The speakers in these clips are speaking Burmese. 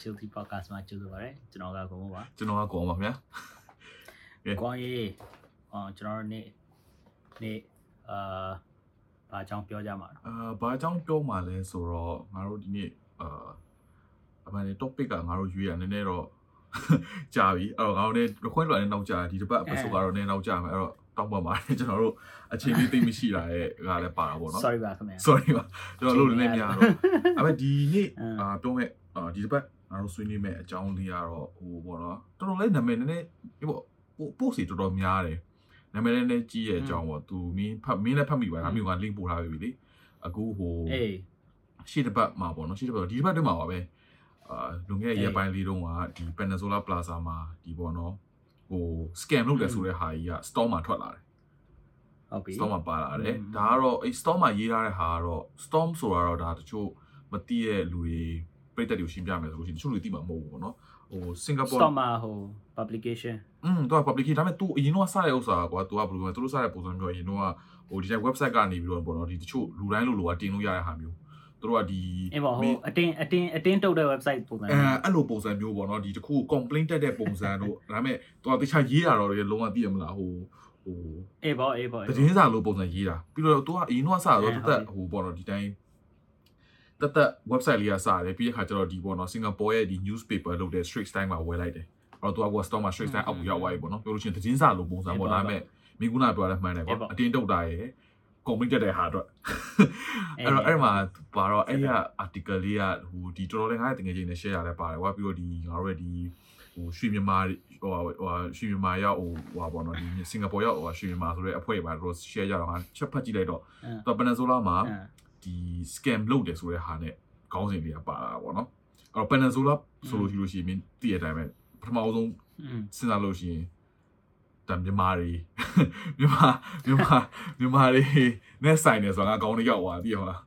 Chilty Podcast မှာကြိုဆိုပါရစေကျွန်တော်ကကိုမို့ပါကျွန်တော်ကကောင်းပါခင်ဗျာကိုင်းရေးအော်ကျွန်တော်တို့နေ့နေ့အာဘာအကြောင်းပြောကြမှာလဲအာဘာအကြောင်းပြောမှလဲဆိုတော့ငါတို့ဒီနေ့အာအမှန်တည်း topic ကငါတို့ရွေးရနည်းနည်းတော့ကြာပြီအဲ့တော့ငါတို့ ਨੇ request လာတဲ့နောက်ကြာဒီတစ်ပတ် episode ကတော့နည်းနောက်ကြာမယ်အဲ့တော့တောင်းပန်ပါတယ်ကျွန်တော်တို့အချိန်လေးသိပ်မရှိတာရဲ့ကလည်းပါတာပေါ့နော် sorry ပါခင်ဗျာ sorry ပါကျွန်တော်လို့လည်းများတော့အဲ့မဲ့ဒီနေ့အင်းအာပြောမဲ့ အာဒီတစ်ပတ်ငါတို့ဆွေးနွေးမဲ့အကြောင်းလေးကတော့ဟိုပေါ့နော်တော်တော်လေးနာမည်နည်းနည်းဒီပေါ့ပို့ပို့စီတော်တော်များတယ်နာမည်နည်းနည်းကြီးရဲ့အကြောင်းပေါ့သူမင်းဖတ်မင်းလည်းဖတ်မိပါလားမြို့က link ပို့ထားပြီလေအခုဟိုအေးရှေ့တစ်ပတ်မှာပေါ့နော်ရှေ့တစ်ပတ်ဒီတစ်ပတ်တည်းမှာပါပဲအာလွန်ခဲ့တဲ့ရက်ပိုင်းလေးတုန်းကဒီ Peninsula Plaza မှာဒီပေါ့နော်ဟို scam လုပ်တယ်ဆိုတဲ့ဟာကြီးက store မှာထွက်လာတယ်ဟုတ်ပြီ storm မှာပါလာတယ်อืมဒါကတော့အဲ storm မှာရေးထားတဲ့ဟာကတော့ storm ဆိုတာတော့ဒါတချို့မသိတဲ့လူတွေ ပြည့်တက်တွေကိုရှင်းပြမယ်ဆိုလို့ရှိရင်တချို့လူသိမှာမဟုတ်ဘူးပေါ့နော်ဟိုစင်ကာပူတော့မှာဟို publication อืมသူက publication ဒါပေမဲ့ तू အရင်တော့စတဲ့ဥစ္စာကွာ तू ကဘယ်လိုလဲသူတို့စတဲ့ပုံစံမျိုးအရင်တော့ဟိုဒီ website ကနေပြီးတော့ပေါ့နော်ဒီတချို့လူတိုင်းလိုလိုကတင်လို့ရတဲ့ဟာမျိုးသူတို့ကဒီအင်းပေါ့ဟိုအတင်းအတင်းအတင်းတုတ်တဲ့ website ပုံစံအဲအဲ့လိုပုံစံမျိုးပေါ့နော်ဒီတခု complaint တက်တဲ့ပုံစံတို့ဒါပေမဲ့သူကတခြားရေးတာတော့လုံးဝသိရမလားဟိုဟိုအေးပေါ့အေးပေါ့တင်းစာလိုပုံစံရေးတာပြီးတော့သူကအရင်တော့စတော့သူတက်ဟိုပေါ့နော်ဒီတိုင်း တက်တက် website လေးကစတယ်ပြီးတဲ့ခါကျတော့ဒီပေါ့နော် Singapore ရဲ့ဒီ newspaper လုပ်တဲ့ Straits Times မှာဝယ်လိုက်တယ်အဲ့တော့ तू က store မှာ Straits Times အောက်ကိုရောက်သွားပြီပေါ့နော်ပြောလို့ရှိရင်တည်င်းစာလိုပုံစံပေါ့ဒါပေမဲ့မိကုနာပြောရမှန်တယ်ကွာအတင်းတုတ်တာရယ် comment တက်တဲ့ဟာတော့အဲ့တော့အဲ့မှာပါတော့အဲ့ရ article လေးကဟိုဒီတော်တော်လေးငါ့ရဲ့တကယ်ချင်းနဲ့ share ရလဲပါတယ်ကွာပြီးတော့ဒီငါတို့ရဲ့ဒီဟိုရွှေမြန်မာဟိုဟိုရွှေမြန်မာရောက်ဟိုဟိုပေါ့နော်ဒီစင်ကာပူရောက်ဟိုရွှေမြန်မာဆိုတဲ့အဖွဲ့ပါတော့ share ကြတော့ငါချက်ဖတ်ကြည့်လိုက်တော့တော့ Peninsula မှာ ဒီ scam လုပ်တယ်ဆိုတဲ့ဟာနဲ့ခေါင်းစဉ်လေးကပါလာတာပေါ့နော်အဲ့တော့ Peninsula ဆိုလို့ရှိလို့ရှိရင်တည့်ရတဲ့အတိုင်းပဲပထမဆုံးอืมစဉ်းစားလို့ရှိရင်တံမြန်မာတွေမြန်မာမြန်မာမြန်မာတွေနဲ့ဆိုင်နေဆိုတာငါကောင်းနေရောက်သွားပြီဟုတ်လား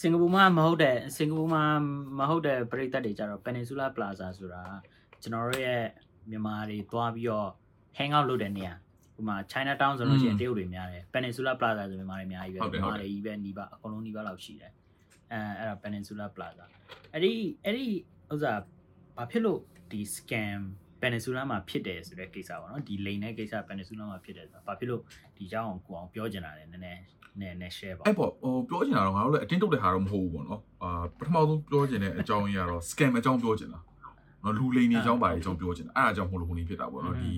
စင်ကာပူမှာမဟုတ်တဲ့စင်ကာပူမှာမဟုတ်တဲ့ပြည်သက်တွေကြတော့ Peninsula Plaza ဆိုတာကျွန်တော်တို့ရဲ့မြန်မာတွေသွားပြီးတော့ hang out လုပ်တဲ့နေရာ ဥပမာ China Town ဆိုလို့ရှိရင်တရုတ်တွေများတယ် Peninsula Plaza ဆိုမြန်မာတွေအများကြီးပဲမြန်မာတွေကြီးပဲနီးပါအကုန်လုံးနီးပါလောက်ရှိတယ်အဲအဲ့ဒါ Peninsula Plaza အဲ့ဒီအဲ့ဒီဥစ္စာဘာဖြစ်လို့ဒီ scam Peninsula မှာဖြစ်တယ်ဆိုတဲ့ကိစ္စပေါ့နော်ဒီလိန်တဲ့ကိစ္စ Peninsula မှာဖြစ်တယ်ဆိုတာဘာဖြစ်လို့ဒီအကြောင်းကိုအောင်ပြောချင်တာလဲနည်းနည်းနည်းနည်း share ပါအဲ့ပေါ့ဟိုပြောချင်တာတော့ငါတို့လည်းအတင်းတုတ်တဲ့ဟာတော့မဟုတ်ဘူးပေါ့နော်အာပထမဆုံးပြောချင်တဲ့အကြောင်းကြီးကတော့ scam အကြောင်းပြောချင်တာနော်လူလိန်နေအကြောင်းပါအကြောင်းပြောချင်တာအဲ့အကြောင်းမဟုတ်လို့ဟိုနေဖြစ်တာပေါ့နော်ဒီ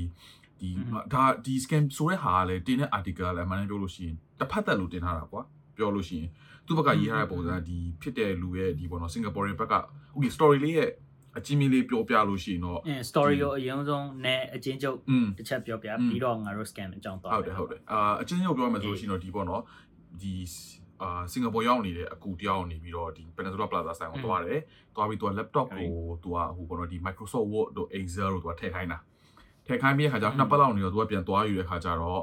ဒီဒါဒီ scam ဆိုတဲ့ဟာကလည်းတင်တဲ့ article လည်းအမှန်တမ်းပြောလို့ရှိရင်တစ်ဖက်သက်လို့တင်ထားတာကွာပြောလို့ရှိရင်သူ့ဘက်ကရေးထားတဲ့ပုံစံဒီဖြစ်တဲ့လူရဲ့ဒီပေါ့နော် Singaporean ဘက်က okay story လေးရဲ့အချင်းမလေးပြောပြလို့ရှိရင်တော့အင်း story ကိုအရင်ဆုံးနဲ့အချင်းချုပ်တစ်ချက်ပြောပြပြီးတော့ငါတို့ scam အကြောင်းသွားဟုတ်တယ်ဟုတ်တယ်အာအချင်းချုပ်ပြောမှာဆိုလို့ရှိရင်တော့ဒီပေါ့နော်ဒီအာစင်ကာပူရောက်နေတဲ့အကူတယောက်နေပြီးတော့ဒီ Peninsula Plaza ဆိုင်ကိုသွားတယ်။သွားပြီးသူက laptop ကိုသူကဟိုဘောနော်ဒီ Microsoft Word တို့ Excel တို့သူကထည့်ခိုင်းတာ ထည့်ခိုင်းပြီးတဲ့ခါကျတော့နှစ်ပတ်လောက်နေတော့သူကပြန်သွားယူတဲ့ခါကျတော့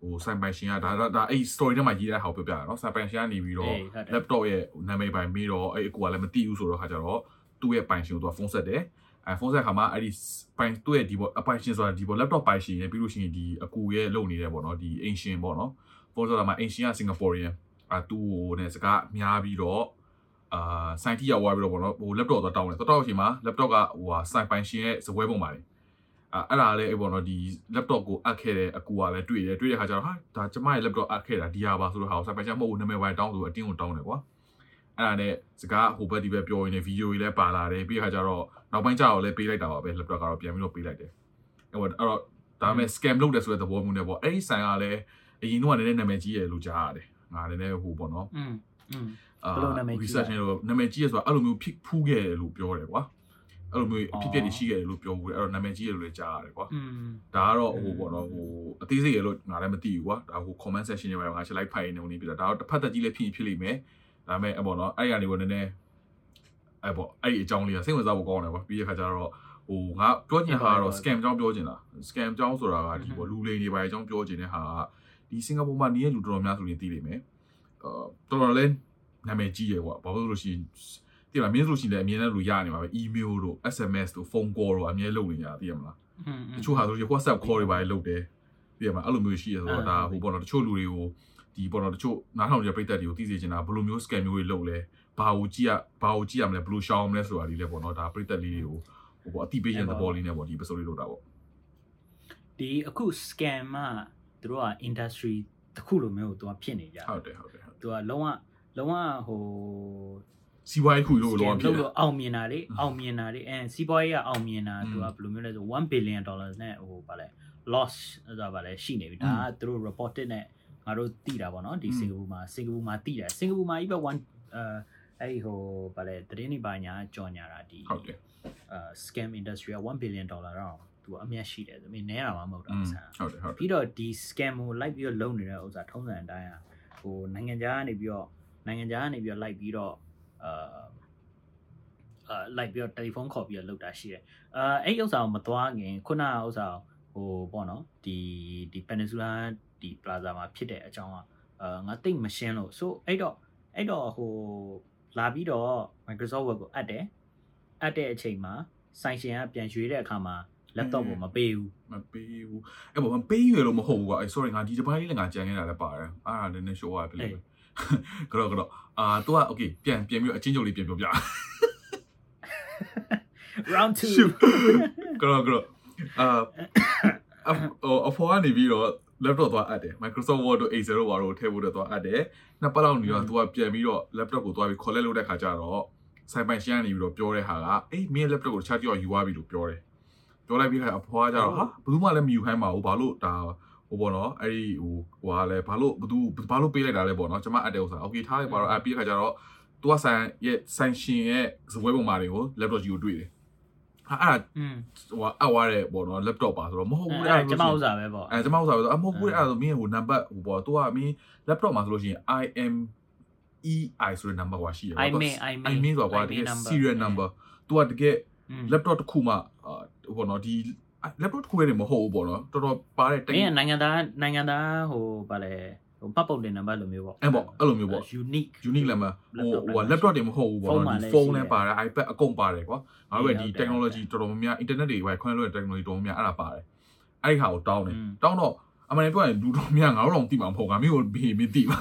ဟိုဆိုင်ပိုင်ရှင်ကဒါဒါအဲ့ story ထဲမှာရေးတဲ့ဟာကိုပြောပြတာနော်ဆိုင်ပိုင်ရှင်ကနေပြီးတော့ laptop ရဲ့နာမည်ပိုင်ပြီးတော့အဲ့အကူကလည်းမသိဘူးဆိုတော့ခါကျတော့သူ့ရဲ့ပိုင်ရှင်ကိုသူကဖုန်းဆက်တယ်အဲဖုန်းဆက်ခါမှာအဲ့ဒီပိုင်သူ့ရဲ့ဒီပေါ့အပိုင်ရှင်ဆိုတာဒီပေါ့ laptop ပိုင်ရှင်ရဲ့ပြီးလို့ရှိရင်ဒီအကူရဲ့လုပ်နေတယ်ပေါ့နော်ဒီ ancient ပေါ့နော်ဖုန်းဆိုတာမှာ ancient က Singaporean အာသူ့ဟိုနဲ့စကားများပြီးတော့အာစိုင်းတီရောက်သွားပြီးတော့ပေါ့နော်ဟို laptop တော့တောင်းတယ်တော့တောင်းအချိန်မှာ laptop ကဟိုဟာစိုင်းပိုင်ရှင်ရဲ့ဇပွဲပုံပါလေအာ အဲ့ဒါလည်းအဲ့ပေါ့နော်ဒီ laptop ကိုအပ်ခဲ့တဲ့အကူကလည်းတွေ့တယ်တွေ့တဲ့ခါကျတော့ဟာဒါကျမရဲ့ laptop အပ်ခဲ့တာဒီဟာပါဆိုတော့ဟာစိုင်းပိုင်ရှင်မဟုတ်ဘူးနာမည်ပိုင်းတောင်းဆိုအတင်းကိုတောင်းတယ်ကွာအဲ့ဒါနဲ့စကားဟိုဘက်ဒီဘက်ပြောရင်းနဲ့ဗီဒီယိုတွေလည်းပါလာတယ်ပြီးတဲ့ခါကျတော့နောက်ပိုင်းကျတော့လည်းပေးလိုက်တာပါပဲ laptop ကတော့ပြန်ပြီးတော့ပေးလိုက်တယ်အဲ့တော့အဲ့တော့ဒါပေမဲ့ scam လုပ်တယ်ဆိုတဲ့သဘောမျိုးနဲ့ပေါ့အဲ့ဒီဆိုင်ကလည်းအရင်တော့ကလည်းနာမည်ကြီးရလို့ကြားရတယ်ငါလည်းလည်းဟိုပေါ့နော် อืมอืม အာ ဘယ်လိုနာမည်ကြီးလဲ research နဲ့တော့နာမည်ကြီးရဆိုတာအဲ့လိုမျိုးဖြစ်ဖူးခဲ့တယ်လို့ပြောတယ်ကွာ အဲ့လိုမျိုးအဖြစ်အပျက်တွေရှိခဲ့တယ်လို့ပြောဘူးတယ်အဲ့တော့နာမည်ကြီးရလို့လည်းကြားရတယ်ကွာอืมဒါကတော့ဟိုပေါ့နော်ဟိုအသေးစိတ်ရလို့ငါလည်းမသိဘူးကွာဒါဟို comment section တွေမှာငါချက်လိုက်ဖိုင်နေနေပြီဒါတော့တစ်ဖက်သက်ကြီးလည်းဖြစ်ရင်ဖြစ်လိမ့်မယ်ဒါပေမဲ့အဲ့ပေါ့နော်အဲ့ရနေကိုနည်းနည်းအဲ့ပေါ့အဲ့ဒီအကြောင်းလေးကစိတ်ဝင်စားဖို့ကောင်းတယ်ကွာပြီးတဲ့ခါကျတော့ဟိုငါပြောချင်တာကတော့ scam အကြောင်းပြောချင်တာ scam အကြောင်းဆိုတာကဒီပေါ့လူလိမ်တွေပါအကြောင်းပြောချင်တဲ့ဟာကဒီစင်ကာပူမှာနေတဲ့လူတော်တော်များဆိုရင်သိလိမ့်မယ်အာတော်တော်လေးနာမည်ကြီးရယ်ကွာဘာလို့လဲဆိုလို့ရှိရင် တိလားမင်းဆိုလို့ရှိရင်လည်းအမြင်နဲ့လူရနေပါပဲ email တို့ SMS တို့ phone call တို့အမြဲလုပ်နေကြတာသိရမလားอืมတချို့ဟာဆိုရင် WhatsApp call တွေပါလေလုပ်တယ်သိရမလားအဲ့လိုမျိုးရှိရဆိုတော့ဒါဟိုပေါ့နော်တချို့လူတွေကိုဒီပေါ်တော့တချို့နားထောင်ကြတဲ့ပြည်သက်တွေကိုသိစေချင်တာဘယ်လိုမျိုး scam မျိုးတွေလုပ်လဲဘာကိုကြည့်ရဘာကိုကြည့်ရမလဲဘယ်လိုရှောင်မလဲဆိုတာလေးလည်းပေါ့နော်ဒါပြည်သက်လေးတွေကိုဟိုပေါ့အတိပေးခြင်းသဘောလေးနဲ့ပေါ့ဒီ episode လေးလုပ်တာပေါ့ဒီအခု scam ကသူတို့က industry တစ်ခုလိုမျိုးကိုသူကဖြစ်နေကြဟုတ်တယ်ဟုတ်တယ်ဟုတ်သူကလုံးဝလုံးဝဟို စီးပွားရေးခုလို့လောဖြစ်တယ်အောင်မြင်တာလေအောင်မြင်တာလေအဲစီးပွားရေးကအောင်မြင်တာသူကဘယ်လိုမျိုးလဲဆို1 billion dollars နဲ့ဟိုဗာလဲ loss ဆိုတာဗာလဲရှိနေပြီဒါသူတို့ reported နဲ့ငါတို့သိတာဗောနော်ဒီစင်ကာပူမှာစင်ကာပူမှာသိတာစင်ကာပူမှာကြီးပဲ1အဲအဲ့ဟိုဗာလဲသတင်းတွေပါညာကြော်ညာတာဒီဟုတ်တယ်အဲ scam industry က1 billion dollar တော့သူကအမျက်ရှိတယ်ဆိုပြီးနဲတာမှမဟုတ်တာဆန်ဟုတ်တယ်ဟုတ်ပြီးတော့ဒီ scam ကိုလိုက်ပြီးတော့လုံနေတဲ့ဥစ္စာထုံးစံအတိုင်းဟိုနိုင်ငံခြားကနေပြီးတော့နိုင်ငံခြားကနေပြီးတော့လိုက်ပြီးတော့ အာအာလိုက်ပြီးတော့တယ်လီဖုန်းခေါ်ပြီးတော့လုပ်တာရှိတယ်အာအဲ့ဒီဥစ္စာကိုမသွားခင်ခုနကဥစ္စာကိုဟိုပေါ့နော်ဒီဒီ Peninsula ဒီ Plaza မှာဖြစ်တဲ့အကြောင်းကအာငါတိတ်မရှင်းလို့ so အဲ့တော့အဲ့တော့ဟိုလာပြီးတော့ Microsoft Word ကိုအပ်တယ်အပ်တဲ့အချိန်မှာဆိုင်ရှင်ကပြန်ရွေးတဲ့အခါမှာ laptop ကိုမပေးဘူးမပေးဘူးအဲ့ပေါ်မပေးရလို့မဟုတ်ဘူးကွာအဲ့ sorry ငါဒီတစ်ပိုင်းလေးလည်းငါကြံနေတာလည်းပါတယ်အားရလည်းနည်း show ရပြီလေ ကတော့ကတော့အာ तू อ่ะ okay ပြန်ပြန်ပြီးအချင်းချုပ်လေးပြန်ပြောပြ round 2 shoot ကတော့ကတော့အာအဖော်ကနေပြီးတော့ laptop သွားအပ်တယ် Microsoft Word တို့ Excel တို့ဘာတို့ထည့်ဖို့တော့သွားအပ်တယ်နှစ်ပတ်လောက်နေတော့ तू ကပြန်ပြီးတော့ laptop ကိုသွားပြီး collect လုပ်တဲ့ခါကျတော့ဆိုင်ပိုင်ရှင်းကနေပြီးတော့ပြောတဲ့ဟာကအေးမင်း laptop ကိုတခြားတယောက်ယူသွားပြီလို့ပြောတယ်ပြောလိုက်ပြီးခါအဖော်ကကျတော့ဟာဘယ်သူမှလည်းမယူခိုင်းပါဘူးဘာလို့ဒါဟို ိုပေါ့နော်အဲ့ဒီဟိုဟိုဟာလဲဘာလို့ဘသူဘာလို့ပေးလိုက်တာလဲပေါ့နော်ကျွန်မအပ်တဲ့ဥစ္စာโอเคထားလိုက်ပါတော့အဲ့ပြီးတဲ့ခါကျတော့သူကဆိုင်ရဲ့ဆိုင်ရှင်ရဲ့ဇပွဲပုံမှာတွေကို laptop ကြီးကိုတွေ့တယ်ဟာအဲ့ဟိုအဝါရဲပေါ့နော် laptop ပါဆိုတော့မဟုတ်ဘူးအဲ့ကျွန်မဥစ္စာပဲပေါ့အဲ့ကျွန်မဥစ္စာပဲဆိုတော့မဟုတ်ဘူးအဲ့ဆိုမင်းဟိုနံပါတ်ဟိုပေါ့သူကမင်း laptop မှာဆိုလို့ရှိရင် I am EI ဆိုတဲ့ number ကရှိတယ်ပေါ့ I mean I mean I mean ဆိုတာကတကယ် serial number သူကတကယ် laptop တစ်ခုမှဟိုပေါ့နော်ဒီ laptop တစ်ခုရဲ့မဟုတ်ဘူးပေါ့နော်တော်တော်ပါတဲ့မင်းကနိုင်ငံသားနိုင်ငံသားဟိုဗာလဲဟိုပတ်ပုံတင်နံပါတ်လိုမျိုးပေါ့အဲ့ပေါ့အဲ့လိုမျိုးပေါ့ unique unique လည်းမဟို laptop ဟို laptop တွေမဟုတ်ဘူးပေါ့ဖုန်းနော်မှာဒီလည်းဖုန်းရှိလည်းတယ်ပါတယ် iPad အကုန်ပါတယ်ကွာငါတို့ရဲ့ဒီဟုတ်တယ် technology တော်တော်များများ internet တွေပဲခွင့်လို့တဲ့ technology တော်တော်များများအဲ့ဒါပါတယ်အဲ့ဒီဟာကိုတောင်းတယ်อืมတောင်းတော့အမှန်တကယ်ပြောရင်လူတော်များငါတို့တော့သိမှာမဟုတ်ငါမျိုးကိုဘေးမသိပါ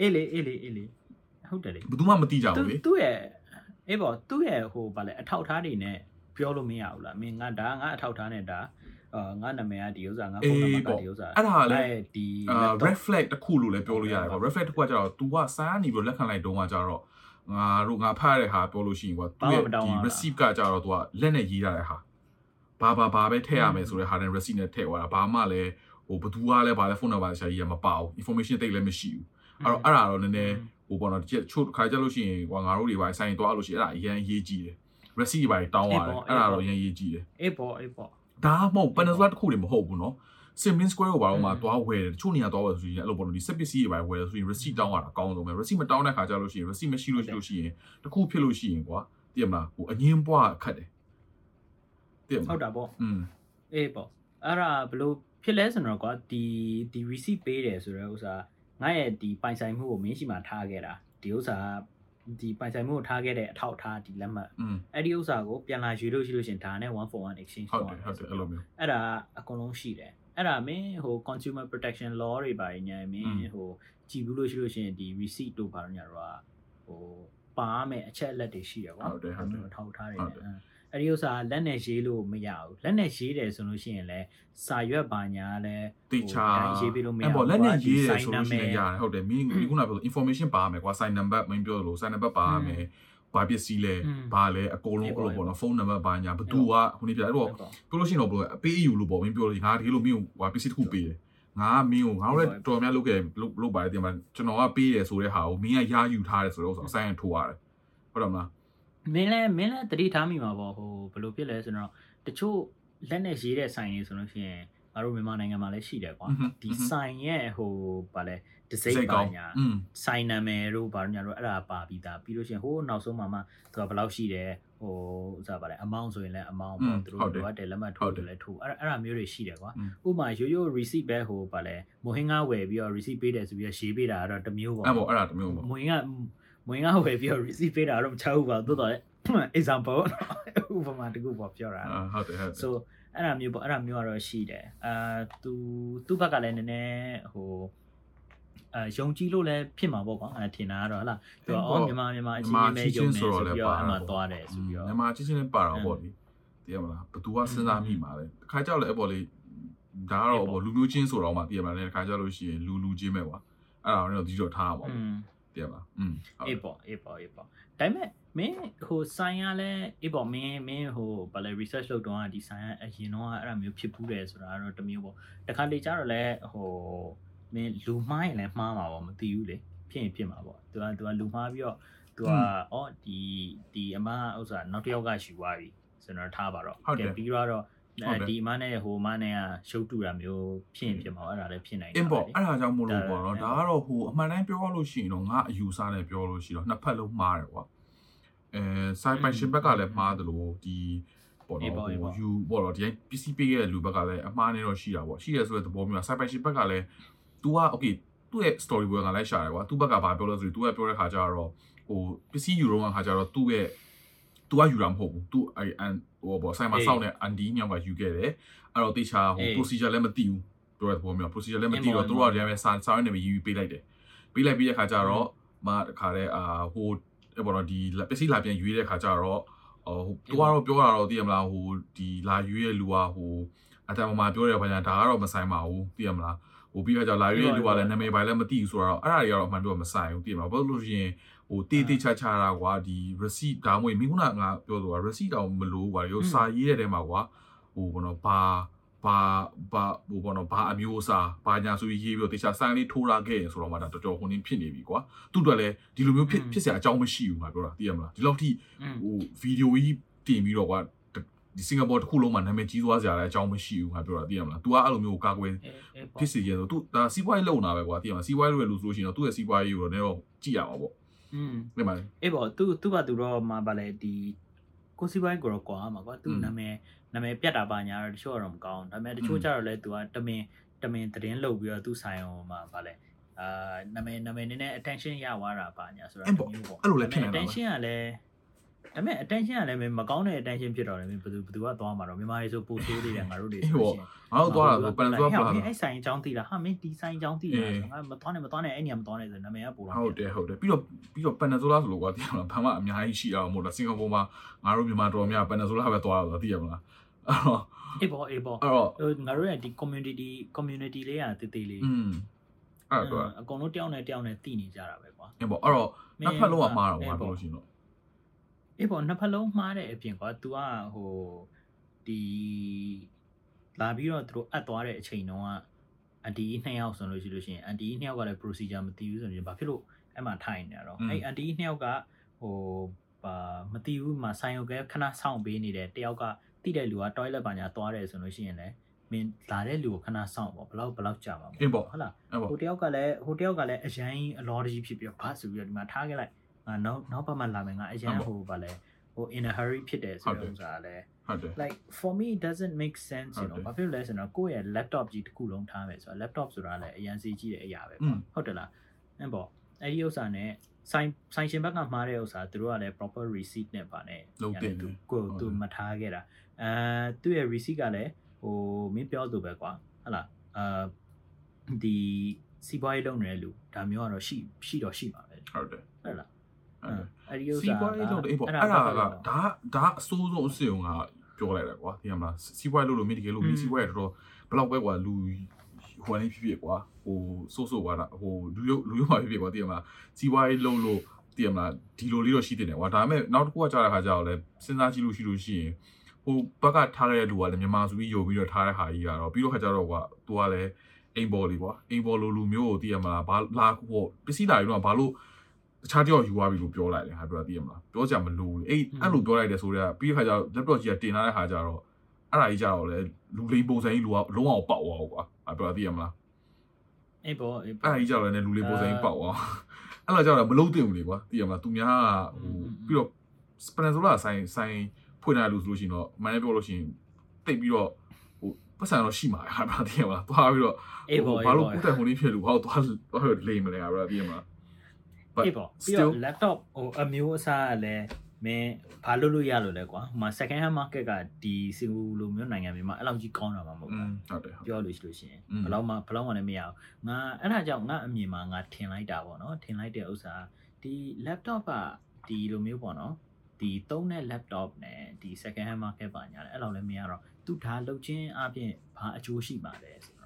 အေးလေအေးလေအေးလေဟုတ်တယ်လေဘယ်သူမှမသိကြသူဘူးလေသူ့ရဲ့အေးပေါ့သူ့ရဲ့ဟိုဗာလဲအထောက်အထားတွေနဲ့ ပြောလို့မရဘူးလားမင်းငါဒါငါအထောက်အထားနဲ့ဒါအာငါနာမည်ကဒီဥစ္စာငါဖုန်းနံပါတ်ကဒီဥစ္စာ အဲ့ဒါလည်း အဲ့ဒီ အာ laptop red flag တစ်ခုလို့လည်းပြောလို့ရတယ်ကွာ red flag တစ်ခုကကျတော့ तू ကစာနေပြီးလက်ခံလိုက်တုန်းကကျတော့ငါတို့ငါဖတ်ရတဲ့ဟာပြောလို့ရှိရင်ကွာ तू ရဲ့ဒီ receipt ကကျတော့ तू ကလက်နဲ့ရေးရတဲ့ဟာဘာဘာဘာပဲထည့်ရမယ်ဆိုတဲ့ဟာနဲ့ receipt နဲ့ထည့်သွားတာဘာမှလည်းဟိုဘသူကလည်းဘာလဲဖုန်းနံပါတ်ရှာကြီးရမပါဘူး information တိတ်လည်းမရှိဘူးအဲ့တော့အဲ့ဒါတော့နည်းနည်းဟိုပေါ့နော်ဒီချို့ခါကြလို့ရှိရင်ကွာငါတို့တွေပါဆိုင်သွားလို့ရှိရင်အဲ့ဒါအရင်ရေးကြည့်တယ် receipt ပါတောင်းရတယ်အဲ့ဒါတော့အရင်ရေးကြည့်တယ်အေးပေါ့အေးပေါ့ဒါမှမဟုတ် Panasonic တစ်ခုတည်းမဟုတ်ဘူးနော် Simmons Square ကိုဘာလို့မှသွားဝယ်တယ်တချို့နေရာသွားဝယ်ဆိုရင်အဲ့လိုပေါ့နော်ဒီစက်ပစ္စည်းတွေပါဝယ်ဆိုရင် receipt တောင်းရတာအကောင်းဆုံးပဲ receipt မတောင်းတဲ့ခါကျလို့ရှိရင် receipt မရှိလို့ရှိလို့ရှိရင်တခုဖြစ်လို့ရှိရင်ကွာတည်မလားဟိုအငင်းပွားခတ်တယ်တည်မလားဟုတ်တာပေါ့อืมအေးပေါ့အဲ့ဒါဘလို့ဖြစ်လဲဆိုတော့ကွာဒီဒီ receipt ပေးတယ်ဆိုတော့ဥစားငါရဲ့ဒီပိုင်ဆိုင်မှုကိုမင်းရှိမှထားခဲ့တာဒီဥစား ဒီပိုင်ဆိုင်မှုကိုထားခဲ့တဲ့အထောက်အထားဒီလက်မှတ်อืมအဲ့ဒီဥစ္စာကိုပြန်လာယူလို့ရှိလို့ရှရင်ဒါနဲ့1 for 1 exchange ဟုတ်တယ်ဟုတ်တယ်အဲ့လိုမျိုးအဲ့ဒါအကုန်လုံးရှိတယ်အဲ့ဒါမင်းဟို consumer protection law တွေပါညာမင်းဟိုကြည်ဘူးလို့ရှိလို့ရှရင်ဒီ receipt တို့ပါညာတော့ဟိုပါမယ်အချက်အလက်တွေရှိတယ်ကွာဟုတ်တယ်ဟုတ်တယ်ထောက်ထားတယ်ဟုတ်တယ် အဲ့ဒီဥစ္စာလက်နဲ့ရေးလို့မရဘူးလက်နဲ့ရေးတယ်ဆိုလို့ရှိရင်လည်းစာရွက်ပါညာလည်းတေချာဟိုတိုင်းရေးပေးလို့မရအဲ့ဘူးပေါ့လက်နဲ့ရေးရကွာဆိုလို့ရှိရင်ရတယ်ဟုတ်တယ်မင်းဒီခုနကပြော information ပါမယ်ကွာ sign number မင်းပြောလို့ sign number ပါမယ်ဘာပစ္စည်းလဲอืมဘာလဲအကုန်လုံးအဲ့လိုပေါ့နော်ဖုန်းနံပါတ်ပါညာဘသူကဟိုနေပြအဲ့တော့ပြောလို့ရှိရင်တော့ဘယ်လိုအပေးအယူလို့ပေါ့မင်းပြောလို့ငါဒီလိုမင်းကိုဟိုပစ္စည်းတစ်ခုပေးတယ်ငါကမင်းကိုငါတို့လည်းတော်များလုပ်ခဲ့လုပ်လုပ်ပါတယ်တင်ပါကျွန်တော်ကပေးတယ်ဆိုတဲ့ဟာကိုမင်းကရာယူထားတယ်ဆိုတော့အဆိုင်ထိုးရတယ်ဟုတ်တယ်မလား မင်းလည်းမင်းလည်းတတိထားမိမှာပေါ့ဟိုဘယ်လိုဖြစ်လဲဆိုတော့တချို့လက်နဲ့ရေးတဲ့ဆိုင်တွေဆိုလို့ရှိရင်ငါတို့မြန်မာနိုင်ငံမှာလည်းရှိတယ်ကွာဒီဆိုင်ရဲ့ဟိုဗာလဲဒီဇိတ်ပါညာอืมဆိုင်နာမည်တို့ဗာညာတို့အဲ့ဒါပါပြီးသားပြီးလို့ရှိရင်ဟိုနောက်ဆုံးမှာမှသူကဘယ်လောက်ရှိတယ်ဟိုဥစားပါလဲ amount ဆိုရင်လည်း amount ပေါ့သူတို့လိုအပ်တယ်လက်မှတ်ထိုးတယ်လည်းထိုးအဲ့အဲ့ဒါမျိုးတွေရှိတယ်ကွာဥပမာရိုးရိုး receipt ပဲဟိုဗာလဲမိုဟင်းကားဝယ်ပြီးတော့ receipt ပေးတယ်ဆိုပြီးတော့ရေးပေးတာကတော့တစ်မျိုးပေါ့အဲ့ပေါ့အဲ့ဒါတမျိုးပေါ့မွေးက မွေးကဝယ်ပြီးတော့ receipt ပေးတာတော့မချဘူးပါသို့တော်လည်း example ဥပမာတကူပေါ့ပြောတာအာဟုတ်တယ်ဟုတ်တယ် so အဲ့ဒါမျိုးပေါ့အဲ့ဒါမျိုးကတော့ရှိတယ်အာသူသူ့ဘက်ကလည်းနည်းနည်းဟိုအဲယုံကြည်လို့လည်းဖြစ်မှာပေါ့ကွာအဲထင်တာကတော့ဟလာသူကအဲ့အော်ပေါ့မြန်မာမြန်မာအချင်းမြန်မာချင်းပဲချင်းယုံချင်းနေဆိုတော့လည်းဆိုပြီးတော့အမှပါတာပေါ့သွားတယ်ဆိုပြီးတော့မြန်မာချင်းချင်းလည်းပါတာပေါ့လေတည်ရမလားဘသူကစဉ်းစားမိမှာလဲတစ်ခါကြောက်လဲအဲ့ပေါ်လေဒါကတော့ပေါ့လူမျိုးချင်းဆိုတော့မှတည်ရမလားတစ်ခါကြောက်လို့ရှိရင်လူလူချင်းပဲကွာအဲ့ဒါတော့ဒီတော့ထားပါอืပေါ့ ပြပါอืมအေးပေါ့အေးပေါ့အေးပေါ့ဒါပေမဲ့မင်းဟိုဆိုင်ရလဲအေးပေါ့မင်းမင်းဟိုဘာလဲ research လုပ်တော့ဒီဆိုင်ရအရင်တော့အဲ့ဒါမျိုးဖြစ်ဘူးတယ်ဆိုတာတော့တမျိုးပေါ့တခါလေကြတော့လဲဟိုမင်းလူမှားရင်လဲမှားမှာပေါ့မသိဘူးလေဖြစ်ရင်ဖြစ်မှာပေါ့သူကသူကလူမှားပြီးတော့သူကအော်ဒီဒီအမဥစ္စာနောက်တစ်ယောက်ကယူသွားပြီကျွန်တော်ထားပါတော့ကဲပြီးတော့ ဒီအမနဲ့ဟိုအမနဲ့ကရှုပ်တူတာမျိုးဖြစ်ရင်ဖြစ်မှာအဲ့ဒါလည်းဖြစ်နိုင်တယ် အင်းပေါ့အဲ့ဒါကြောင့်မို့လို့ပေါ့နော်ဒါကတော့ဟိုအမှန်တမ်းပြောလို့ရှိရင်တော့ငါအယူဆနဲ့ပြောလို့ရှိတော့နှစ်ဖက်လုံးမှားတယ်ကွာအဲဆိုင်ပိုင်ရှင်ဘက်ကလည်းမှားတယ်လို့ဒီပေါ့နော်ဟိုယူပေါ့တော့ဒီပစ္စည်းပေးရတဲ့လူဘက်ကလည်းအမှားနေတော့ရှိတာပေါ့ရှိရဆိုတဲ့သဘောမျိုးဆိုင်ပိုင်ရှင်ဘက်ကလည်း तू က okay သူ့ရဲ့ story ဘောကလည်းရှာတယ်ကွာသူ့ဘက်ကဘာပြောလဲဆိုရင် तू ကပြောတဲ့ခါကျတော့ဟိုပစ္စည်းယူတော့ခါကျတော့သူ့ရဲ့ तू ကယူတာမဟုတ်ဘူး तू အဲအန် ဟိုပေါ့ဆိုင်မှာစောင့်တဲ့အန်ဒီညောင်ကယူခဲ့တယ်အဲ့တော့တေချာဟို procedure လည်းမသိဘူးပြောတဲ့သဘောမျိုး procedure လည်းမသိတော့သူတို့ကလည်းပဲစာစာရင်းနဲ့ပဲယူပေးလိုက်တယ်ပေးလိုက်ပြီးတဲ့ခါကျတော့မတခါတည်းအာဟိုအဲ့ပေါ့နော်ဒီပစ္စည်းလာပြန်ယူတဲ့ခါကျတော့ဟိုသူကတော့ပြောတာတော့သိရမလားဟိုဒီလာယူရဲ့လူကဟိုအတမမှာပြောတဲ့ဘာညာဒါကတော့မဆိုင်ပါဘူးသိရမလားဟိုပြီးတော့လာရွေးလူကလည်းနာမည်ပိုင်လည်းမသိဘူးဆိုတော့အဲ့ဒါတွေကတော့အမှန်တော့မဆိုင်ဘူးသိရမလားဘာလို့လို့ရှိရင် ဟိုတေးတေးချာချာတာကွာဒီ receipt ဒါမှမဟုတ်မင်းခုနကငါပြောလို့ကွာ receipt တောင်မလို့ကွာရောစာရေးတဲ့တဲမှာကွာဟိုဘောနော်ဘာဘာဘာဟိုဘောနော်ဘာအမျိုးအစားဘာညာဆိုပြီးရေးပြီးတော့တေချာစိုင်းလေးထိုးလာခဲ့ရင်ဆိုတော့မှဒါတော်တော်ဟိုနင်းဖြစ်နေပြီကွာသူ့အတွက်လည်းဒီလိုမျိုးဖြစ်ဖြစ်စရာအကြောင်းမရှိဘူးငါပြောတာသိရမလားဒီလောက်ထိဟိုဗီဒီယိုကြီးတင်ပြီးတော့ကွာဒီစင်ကာပူတစ်ခုလုံးမှာနာမည်ကြီးသွားစရာလည်းအကြောင်းမရှိဘူးငါပြောတာသိရမလား तू ကအဲ့လိုမျိုးကာကွယ်ဖြစ်စီရဲဆို तू ဒါစီးပွားရေးလုံတာပဲကွာသိရမလားစီးပွားရေးလုပ်ရလို့ဆိုလို့ရှိရင်တော့သူ့ရဲ့စီးပွားရေးကိုတော့လည်းကြည့်ရမှာပေါ့ อืมဒီမှာအေးပေါ့သူသူကသူတော့မှာဗာလဲဒီကိုစီပိုင်းကိုတော့ကွာမှာကွာသူနာမည်နာမည်ပြတ်တာပါညာတော့တချို့တော့မကောင်းဒါပေမဲ့တချို့ကျတော့လဲသူကတမင်တမင်သတင်းလုပ်ပြီးတော့သူဆိုင်အောင်မှာဗာလဲအာနာမည်နာမည်နည်းနည်း attention ရသွားတာပါညာဆိုတာမျိုးပေါ့အဲ့လိုလည်းဖြစ်နေတာ attention ကလည်း ဒါပေမဲ့ attention ကလည်းမကောင်းတဲ့ attention ဖြစ်တော့တယ်ဘယ်သူဘယ်သူကသွားမှာတော့မြန်မာတွေဆိုပို့ဆိုးနေတယ်ငါတို့တွေဆိုရှင် ငါတို့သွားတာဆိုပန်သွားပလာ အဲ့ဆိုင်အကြောင်းသိလားဟာမင်းဒီဆိုင်အကြောင်းသိလားငါမသွားနဲ့မသွားနဲ့အဲ့နေရာမသွားနဲ့ဆိုနာမည်ကပို့တော့ ဟုတ်တယ်ဟုတ်တယ်ပြီးတော့ပြီးတော့ပန်နဆိုလာဆိုလို့ကွာသိရမလားဘာမှအများကြီးရှိအောင်မို့လားစင်ကာပူမှာငါတို့မြန်မာတော်များပန်နဆိုလာပဲသွားတာဆိုသိရမလားအဲ့တော့ အေးပေါ့အေးပေါ့ အဲ့တော့ ငါတို့ရဲ့ဒီ community community လေးอ่ะတေးသေးလေး อืมအဲ့တော့ အကုန်လုံးတယောက်နဲ့တယောက်နဲ့တည်နေကြတာပဲကွာ အဲ့ပေါ့အဲ့တော့နှစ်ဖက်လုံးကမှားတော့ငါပြောလို့ရှိရင်တော့ အေးပေါ့နှစ်ဖက်လုံးမှားတဲ့အပြင်ကွာ तू ကဟိုဒီလာပြီးတော့သူတို့အပ်သွားတဲ့အချိန်တုန်းကအန်တီနှစ်ယောက်ဆိုလို့ရှိလို့ရှိရင်အန်တီနှစ်ယောက်ကလည်း procedure မသိဘူးဆိုရင်ဘာဖြစ်လို့အဲ့မှာထိုင်နေရတော့အဲ့အန်တီနှစ်ယောက်ကဟိုဘာမသိဘူးမှာဆိုင်ရုံကခဏစောင့်ပေးနေတယ်တယောက်ကတိတဲ့လူက toilet ဘာညာသွားတယ်ဆိုလို့ရှိရင်လည်းမင်းလာတဲ့လူကိုခဏစောင့်ပေါ့ဘလောက်ဘလောက်ကြာမှာအင်းပေါ့ဟုတ်လားအဲ့ပေါ့ဟိုတယောက်ကလည်းဟိုတယောက်ကလည်းအရန်အလောတကြီးဖြစ်ပြီးတော့ဘာဆိုပြီးတော့ဒီမှာထားခဲ့လိုက်ငါ နောက်နောက်ပတ်မှလာမယ်ငါအရန်ဟိုဗာလဲဟို in a hurry ဖြစ်တယ်ဆိုတဲ့ဥစ္စာလည်းဟုတ်တယ် like for me it doesn't make sense you know ဘာဖြစ်လဲဆိုတော့ကိုယ့်ရဲ့ laptop ကြီးတစ်ခုလုံးထားမယ်ဆိုတော့ laptop ဆိုတာလည်းအရန်စီးကြီးတဲ့အရာပဲပေါ့ဟုတ်တယ်လားအဲ့ပေါ့အဲ့ဒီဥစ္စာနဲ့ဆိုင်ဆိုင်ရှင်ဘက်ကမှားတဲ့ဥစ္စာသူတို့ကလည်း proper receipt နဲ့ပါနဲ့သူကိုသူမထားခဲ့တာအဲသူ့ရဲ့ receipt ကလည်းဟိုမင်းပြောသူပဲကွာဟုတ်လားအာဒီစီးပွားရေးလုပ်နေတဲ့လူဒါမျိုးကတော့ရှိရှိတော့ရှိပါပဲဟုတ်တယ်ဟုတ်လား အဲ့အဲ့ဒီဥစ္စာစီးပွားရေးလုပ်တယ်အေးပေါ့အဲ့ဒါကဒါဒါအဆိုးဆုံးအစီအုံကပြောလိုက်တယ်ကွာသိရမလားစီးပွားရေးလုပ်လို့မိတကယ်လို့မိစီးပွားရေးတော်တော်ဘလောက်ပဲကွာလူဟိုအနေဖြစ်ဖြစ်ကွာဟိုဆိုးဆိုးကွာဟိုလူရုပ်လူရုပ်မှာဖြစ်ဖြစ်ကွာသိရမလားစီးပွားရေးလုပ်လို့သိရမလားဒီလိုလေးတော့ရှိတင်တယ်ကွာဒါပေမဲ့နောက်တစ်ခုကကြားတဲ့ခါကျတော့လဲစဉ်းစားကြည့်လို့ရှိလို့ရှိရင်ဟိုဘက်ကထားခဲ့တဲ့လူကလည်းမြန်မာဆိုပြီးယုံပြီးတော့ထားတဲ့ဟာကြီးကတော့ပြီးတော့ခါကျတော့ကွာသူကလည်းအိမ်ပေါ်လေးကွာအိမ်ပေါ်လိုလူမျိုးကိုသိရမလားဘာလာဟိုပစ္စည်းလာရင်တော့ဘာလို့ တခြားတယောက်ယူသွားပြီလို့ပြောလိုက်တယ်ဟာပြောသိရမလားပြောကြမလို့လေအဲ့အဲ့လိုပြောလိုက်တယ်ဆိုတော့ပြီးတဲ့ခါကျတော့ laptop ကြီးကတင်လာတဲ့ခါကျတော့အဲ့ဒါကြီးကြတော့လေလူလိမ်ပုံစံကြီးလူကလုံးအောင်ပေါက်သွားကွာဟာပြောသိရမလားအေးပေါ့အေးအဲ့ဒါကြီးကြတော့လည်းလူလိမ်ပုံစံကြီးပေါက်သွားအဲ့လိုကြတော့မလုံးတင်ဘူးလေကွာသိရမလားသူများကဟိုပြီးတော့ Peninsula ဆိုင်ဆိုင်ဖွင့်လာလို့ဆိုလို့ရှိရင်တော့မန်နေပြောလို့ရှိရင်တိတ်ပြီးတော့ဟိုပတ်စံတော့ရှိမှာဟာပြောသိရမလားသွားပြီးတော့အေးပေါ့ဘာအေးလို့ပေါ့ကုတဲ့ဟိုလေးဖြစ်လို့ဘာလို့သွားသွားလိမ်မလဲဟာပြောသိရမလား ပြီးပေါ့ပြီးတော့ laptop ဟိုအမျိုးအစားကလည်းမင်းဘာလုပ်လို့ရလို့လဲကွာဟိုမှာ second hand market ကဒီစင်ကူလိုမျိုးနိုင်ငံတွေမှာအဲ့လောက်ကြီးကောင်းတာမှမဟုတ်ဘူးဟုတ်တယ်ပြောလို့ရှိလို့ရှင်ဘလောက်မှဘလောက်မှလည်းမရဘူးငါအဲ့ဒါကြောင့်ငါအမြင်မှာငါထင်လိုက်တာပေါ့နော်ထင်လိုက်တဲ့ဥစ္စာဒီ laptop ကဒီလိုမျိုးပေါ့နော်ဒီသုံးတဲ့ laptop နဲ့ဒီ second hand market ပါညာလဲအဲ့လောက်လည်းမရတော့သူဒါလုပ်ချင်းအပြင်ဘာအကျိုးရှိပါလဲဆိုတော့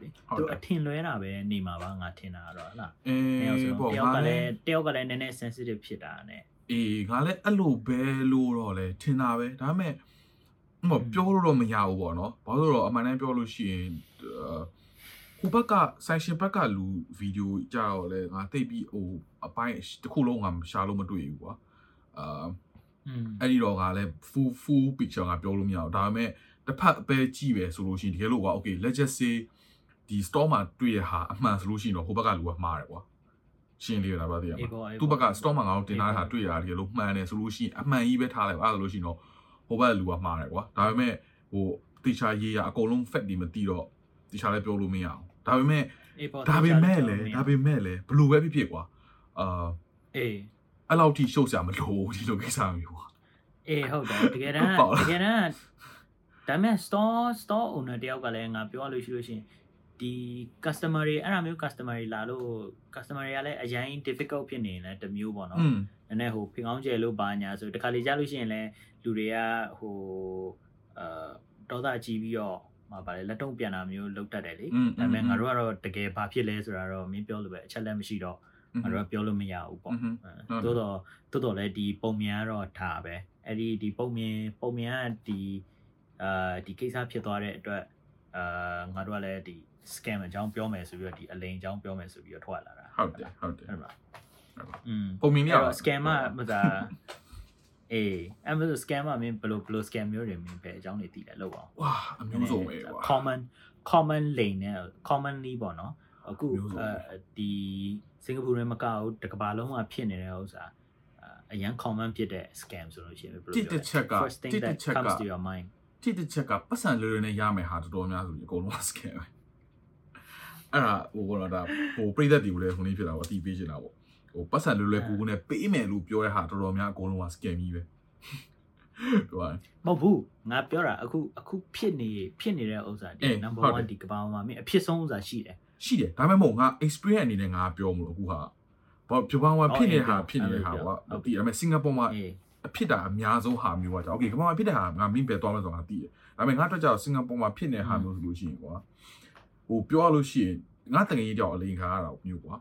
လေတကူလေသူအထင်လွဲတာပဲနေမှာပါငါထင်တာကတော့ဟုတ်လားအေတယောက်းဆိုပေါ့တယောက်ကငါလလည်းည်းတယောက်ကလည်းနည်းနည်း sensitive ဖြစ်တာနဲ့အေးငါလည်းအဲ့လိုပဲလို့တော့လဲထင်တာပဲဒါပေမဲ့ဟိုပြောလို့တော့မရဘူးပေါ့နော်ဘာလို့လဲတော့အမှန်တမ်းပြောလို့ရှိရင်အာဟိုဘက်က section ဘက်ကလူဗီဒီယိုကြတော့လဲငါသိပြီးဟိုအပိုင်းတစ်ခုလုံးငါရှာလို့မတွေ့ဘူးကွာအာอืมအဲ့ဒီတော့ကလည်း full full picture ကပြောလို့မရဘူးဒါပေမဲ့တစ်ဖက်ပဲကြည့်ပဲဆိုလို့ရှိရင်တကယ်လို့ကွာ okay let's just say ဒီ store မှာတွေ့ရဟာအမှန်ဆိုလို့ရှိရင်တော့ဟိုဘက်ကလူကမှားတယ်ကွာရှင်းလေးရတာပါတည်းရအေးမှာပေါ့အေးသူ့ဘက်ကပေါ့ store မှာငါတို့တင်ထားတဲ့ဟာတွေ့ရတာတကယ်လို့မှန်တယ်ဆိုလို့ရှိရင်အမှန်ကြီးပဲထားလိုက်ပါအဲ့ဒါဆိုလို့ရှိရင်တော့ဟိုဘက်လူကမှားတယ်ကွာဒါပေမဲ့ဟိုတေချာရေးရအကုန်လုံး fact တွေမသိတော့တေချာလည်းပြောလို့မရအောင်ဒါပေမဲ့အေးပေါ့ဒါပေမဲ့လေဒါပေမဲ့လေဘလို့ပဲဖြစ်ဖြစ်ကွာအာအေးအဲ့လောက်ထိရှုပ်စရာမလိုဘူးဒီလိုကိစ္စမျိုးကွာအေးဟုတ်တယ်တကယ်တမ်းပေါ့လားတကယ်တမ်းဒါပေမဲ့ store store owner တယောက်ကလည်းငါပြောရလို့ရှိလို့ရှိရင် ဒီ customer တွေအဲ့ဒါမျိုး customer တွေလာလို့ customer တွေကလည်းအရင် difficult ဖြစ်နေရင်လည်းတမျိုးပေါ့နော်နည်းနည်းဟိုဖိကောင်းကျယ်လို့ဘာညာဆိုတခါလေကြားလို့ရှိရင်လည်းလူတွေကဟိုအာဒေါသကြီးပြီးတော့မပါလေလက်တုံးပြန်တာမျိုးလောက်တတ်တယ်လေဒါပေမဲ့ငါတို့ကတော့တကယ်ဘာဖြစ်လဲဆိုတာတော့မင်းပြောလို့ပဲအချက်လက်မရှိတော့ငါတို့ကပြောလို့မရဘူးပေါ့တိုးတော့တိုးတော့လည်းဒီပုံမြန်ကတော့ထားပဲအဲ့ဒီဒီပုံမြန်ပုံမြန်ကဒီအာဒီကိစ္စဖြစ်သွားတဲ့အတွက် အာငါတို့ကလည်းဒီ scam အကြောင်းပြောမယ်ဆိုပြီးတော့ဒီအလိန်အကြောင်းပြောမယ်ဆိုပြီးတော့ထွက်လာတာဟုတ်တယ်ဟုတ်တယ်ဟုတ်ပါอืมပုံမြင်ရအဲ့တော့ scam ကမသာအေးအဲ့မဲ့ scam ကမင်းဘယ်လိုဘယ်လို scam မျိုးတွေမင်းပဲအကြောင်းတွေသိတယ်လို့ပါဝါအမျိုးစုံပဲကွာ common common lane နဲ့ commonly ပေါ့နော်အခုမျိုးစုံပဲအဲဒီစင်ကာပူနဲ့မကဘူးတစ်ကမ္ဘာလုံးမှာဖြစ်နေတဲ့ဥစ္စာအာအရန် common ဖြစ်တဲ့ scam ဆိုလို့ရှိရင်ဘယ်လိုတစ်တစ်ချက်က first thing တစ်တစ် that ချက်က comes to your mind တိတစ်ချက်ကပတ်စံလွယ်လွယ်နဲ့ရမယ်ဟာတော်တော်များဆိုပြီးအကုန်လုံး scam ပဲအဲ့ဒါဟိုကတော့ဒါဟိုပြိသက်တွေကိုလည်းဟိုနေ့ဖြစ်တာပေါ့အတီးပေးချင်တာပေါ့ဟိုပတ်စံလွယ်လွယ်ကူကူနဲ့ပေးမယ်လို့ပြောတဲ့ဟာတော်တော်များအကုန်လုံးက scam ကြီးပဲဟိုကမဟုတ်ဘူးငါပြောတာအခုအခုဖြစ်နေဖြစ်နေတဲ့ဥစ္စာဒီအေး number ဟုတ်တယ်1ဒီကမ္ဘာပေါ်မှာမင်းအဖြစ်ဆုံးဥစ္စာရှိတယ်ရှိတယ်ဒါပေမဲ့မဟုတ်ငါ experience အနေနဲ့ငါပြောမလို့အခုဟာဘာပြပောင်းကဖြစ်နေတဲ့ဟာဖြစ်နေတဲ့ဟာကွာဒီအမေစင်ကာပူမှာ အေး အဖြစ်တာအများဆုံးဟာမျိုးကကြာโอเคကမ္ဘာမှာဖြစ်တဲ့ဟာငါမင်းပဲသွားမယ်ဆိုတော့ငါသိတယ်ဒါပေမဲ့ငါအတွက်ကြောင့်စင်ကာပူမှာဖြစ်နေတဲ့ဟာမျိုးဆိုလို့ရှိရင်ကွာဟိုပြောရလို့ရှိရင်ငါတကယ်ကြီးကြောက်အလိန်ခါရတာမျိုးကွာ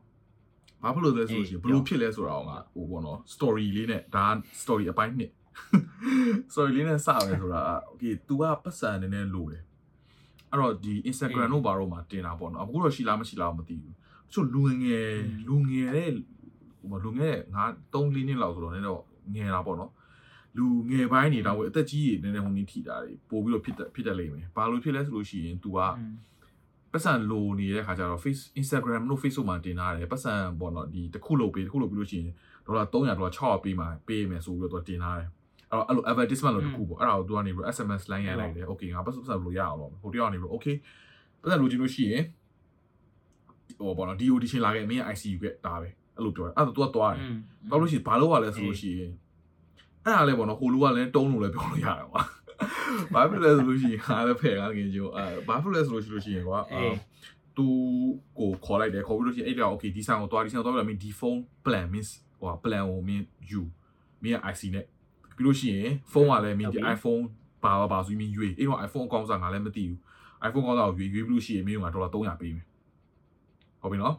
ဘာဖြစ်လို့လဲဆိုလို့ရှိရင်ဘယ်လိုဖြစ်လဲဆိုတာကဟိုပေါ့နော် story လေးနဲ့ဒါ story အပိုင်းနှစ် story လေးနဲ့စမယ်ဆိုတာကโอเค तू ကပတ်စံနေနေလို့တယ်အဲ့တော့ဒီ Instagram တို့ဘာတို့မှာတင်တာပေါ့နော်အခုတော့ရှိလားမရှိလားမသိဘူးတချို့လူငယ်လူငယ်တဲ့ဟိုလူငယ်ငါ3 4နှစ်လောက်ဆိုတော့နည်းတော့ငယ်တာပေါ့နော် လူငယ်ပိုင်းနေတော့အသက်ကြီးနေနေဟိုနေထိတာတွေပို့ပြီးတော့ဖြစ်ဖြစ်တတ်လိမ့်မယ်ဘာလို့ဖြစ်လဲဆိုလို့ရှိရင် तू ကပတ်စံလိုနေတဲ့ခါကျတော့ face Instagram တို့ Facebook မှာတင်ထားတယ်ပတ်စံပေါ့နော်ဒီတစ်ခုလုပ်ပေးတစ်ခုလုပ်ပြီးလို့ရှိရင်ဒေါ်လာ300ဒေါ်လာ600ပေးမှာပေးမယ်ဆိုပြီးတော့ तू တင်ထားတယ်အဲ့တော့အဲ့လို advertisement လို့တစ်ခုပေါ့အဲ့ဒါကို तू ကနေပြီး SMS line ရိုက်လိုက်တယ် okay ငါပတ်စံလိုရအောင်လို့ဟိုတယောက်ကနေပြီး okay ပတ်စံလိုချင်လို့ရှိရင်ဟိုပေါ့နော်ဒီ audition လာခဲ့မင်း ICU ခဲ့ဒါပဲအဲ့လိုပြောတယ်အဲ့တော့ तू ကသွားတယ်သွားလို့ရှိရင်ဘာလုပ်ရလဲဆိုလို့ရှိရင် အဲ့ဒါလည်းပေါ့နော်ဟိုလူကလည်းတုံးလို့လည်းပြောလို့ရတယ်ကွာဘာဖြစ်လဲဆိုလို့ရှိရင်ဟာလည်းဖဲ့ကားငင်ကျိုးအဲဘာဖြစ်လဲဆိုလို့ရှိလို့ရှိရင်ကွာအေးသူကိုခေါ်လိုက်တယ်ခေါ်ပြီးလို့ရှိရင်အဲ့ဒါ okay ဒီဆိုင်ကိုသွားဒီဆိုင်ကိုသွားပြီးတော့မင်းဒီဖုန်း plan means ဟို plan ကိုမင်းယူမင်း IC နဲ့ပြီးလို့ရှိရင်ဖုန်းကလည်းမင်းဒီ iPhone ဘာဘာဘာဆိုပြီးမင်းရွေးအဲ့တော့ iPhone အကောင့်စားငါလည်းမသိဘူး iPhone ကောင်းစားကိုရွေးရွေးပြီးလို့ရှိရင်မင်းကဒေါ်လာ300ပေးမယ်ဟုတ်ပြီနော်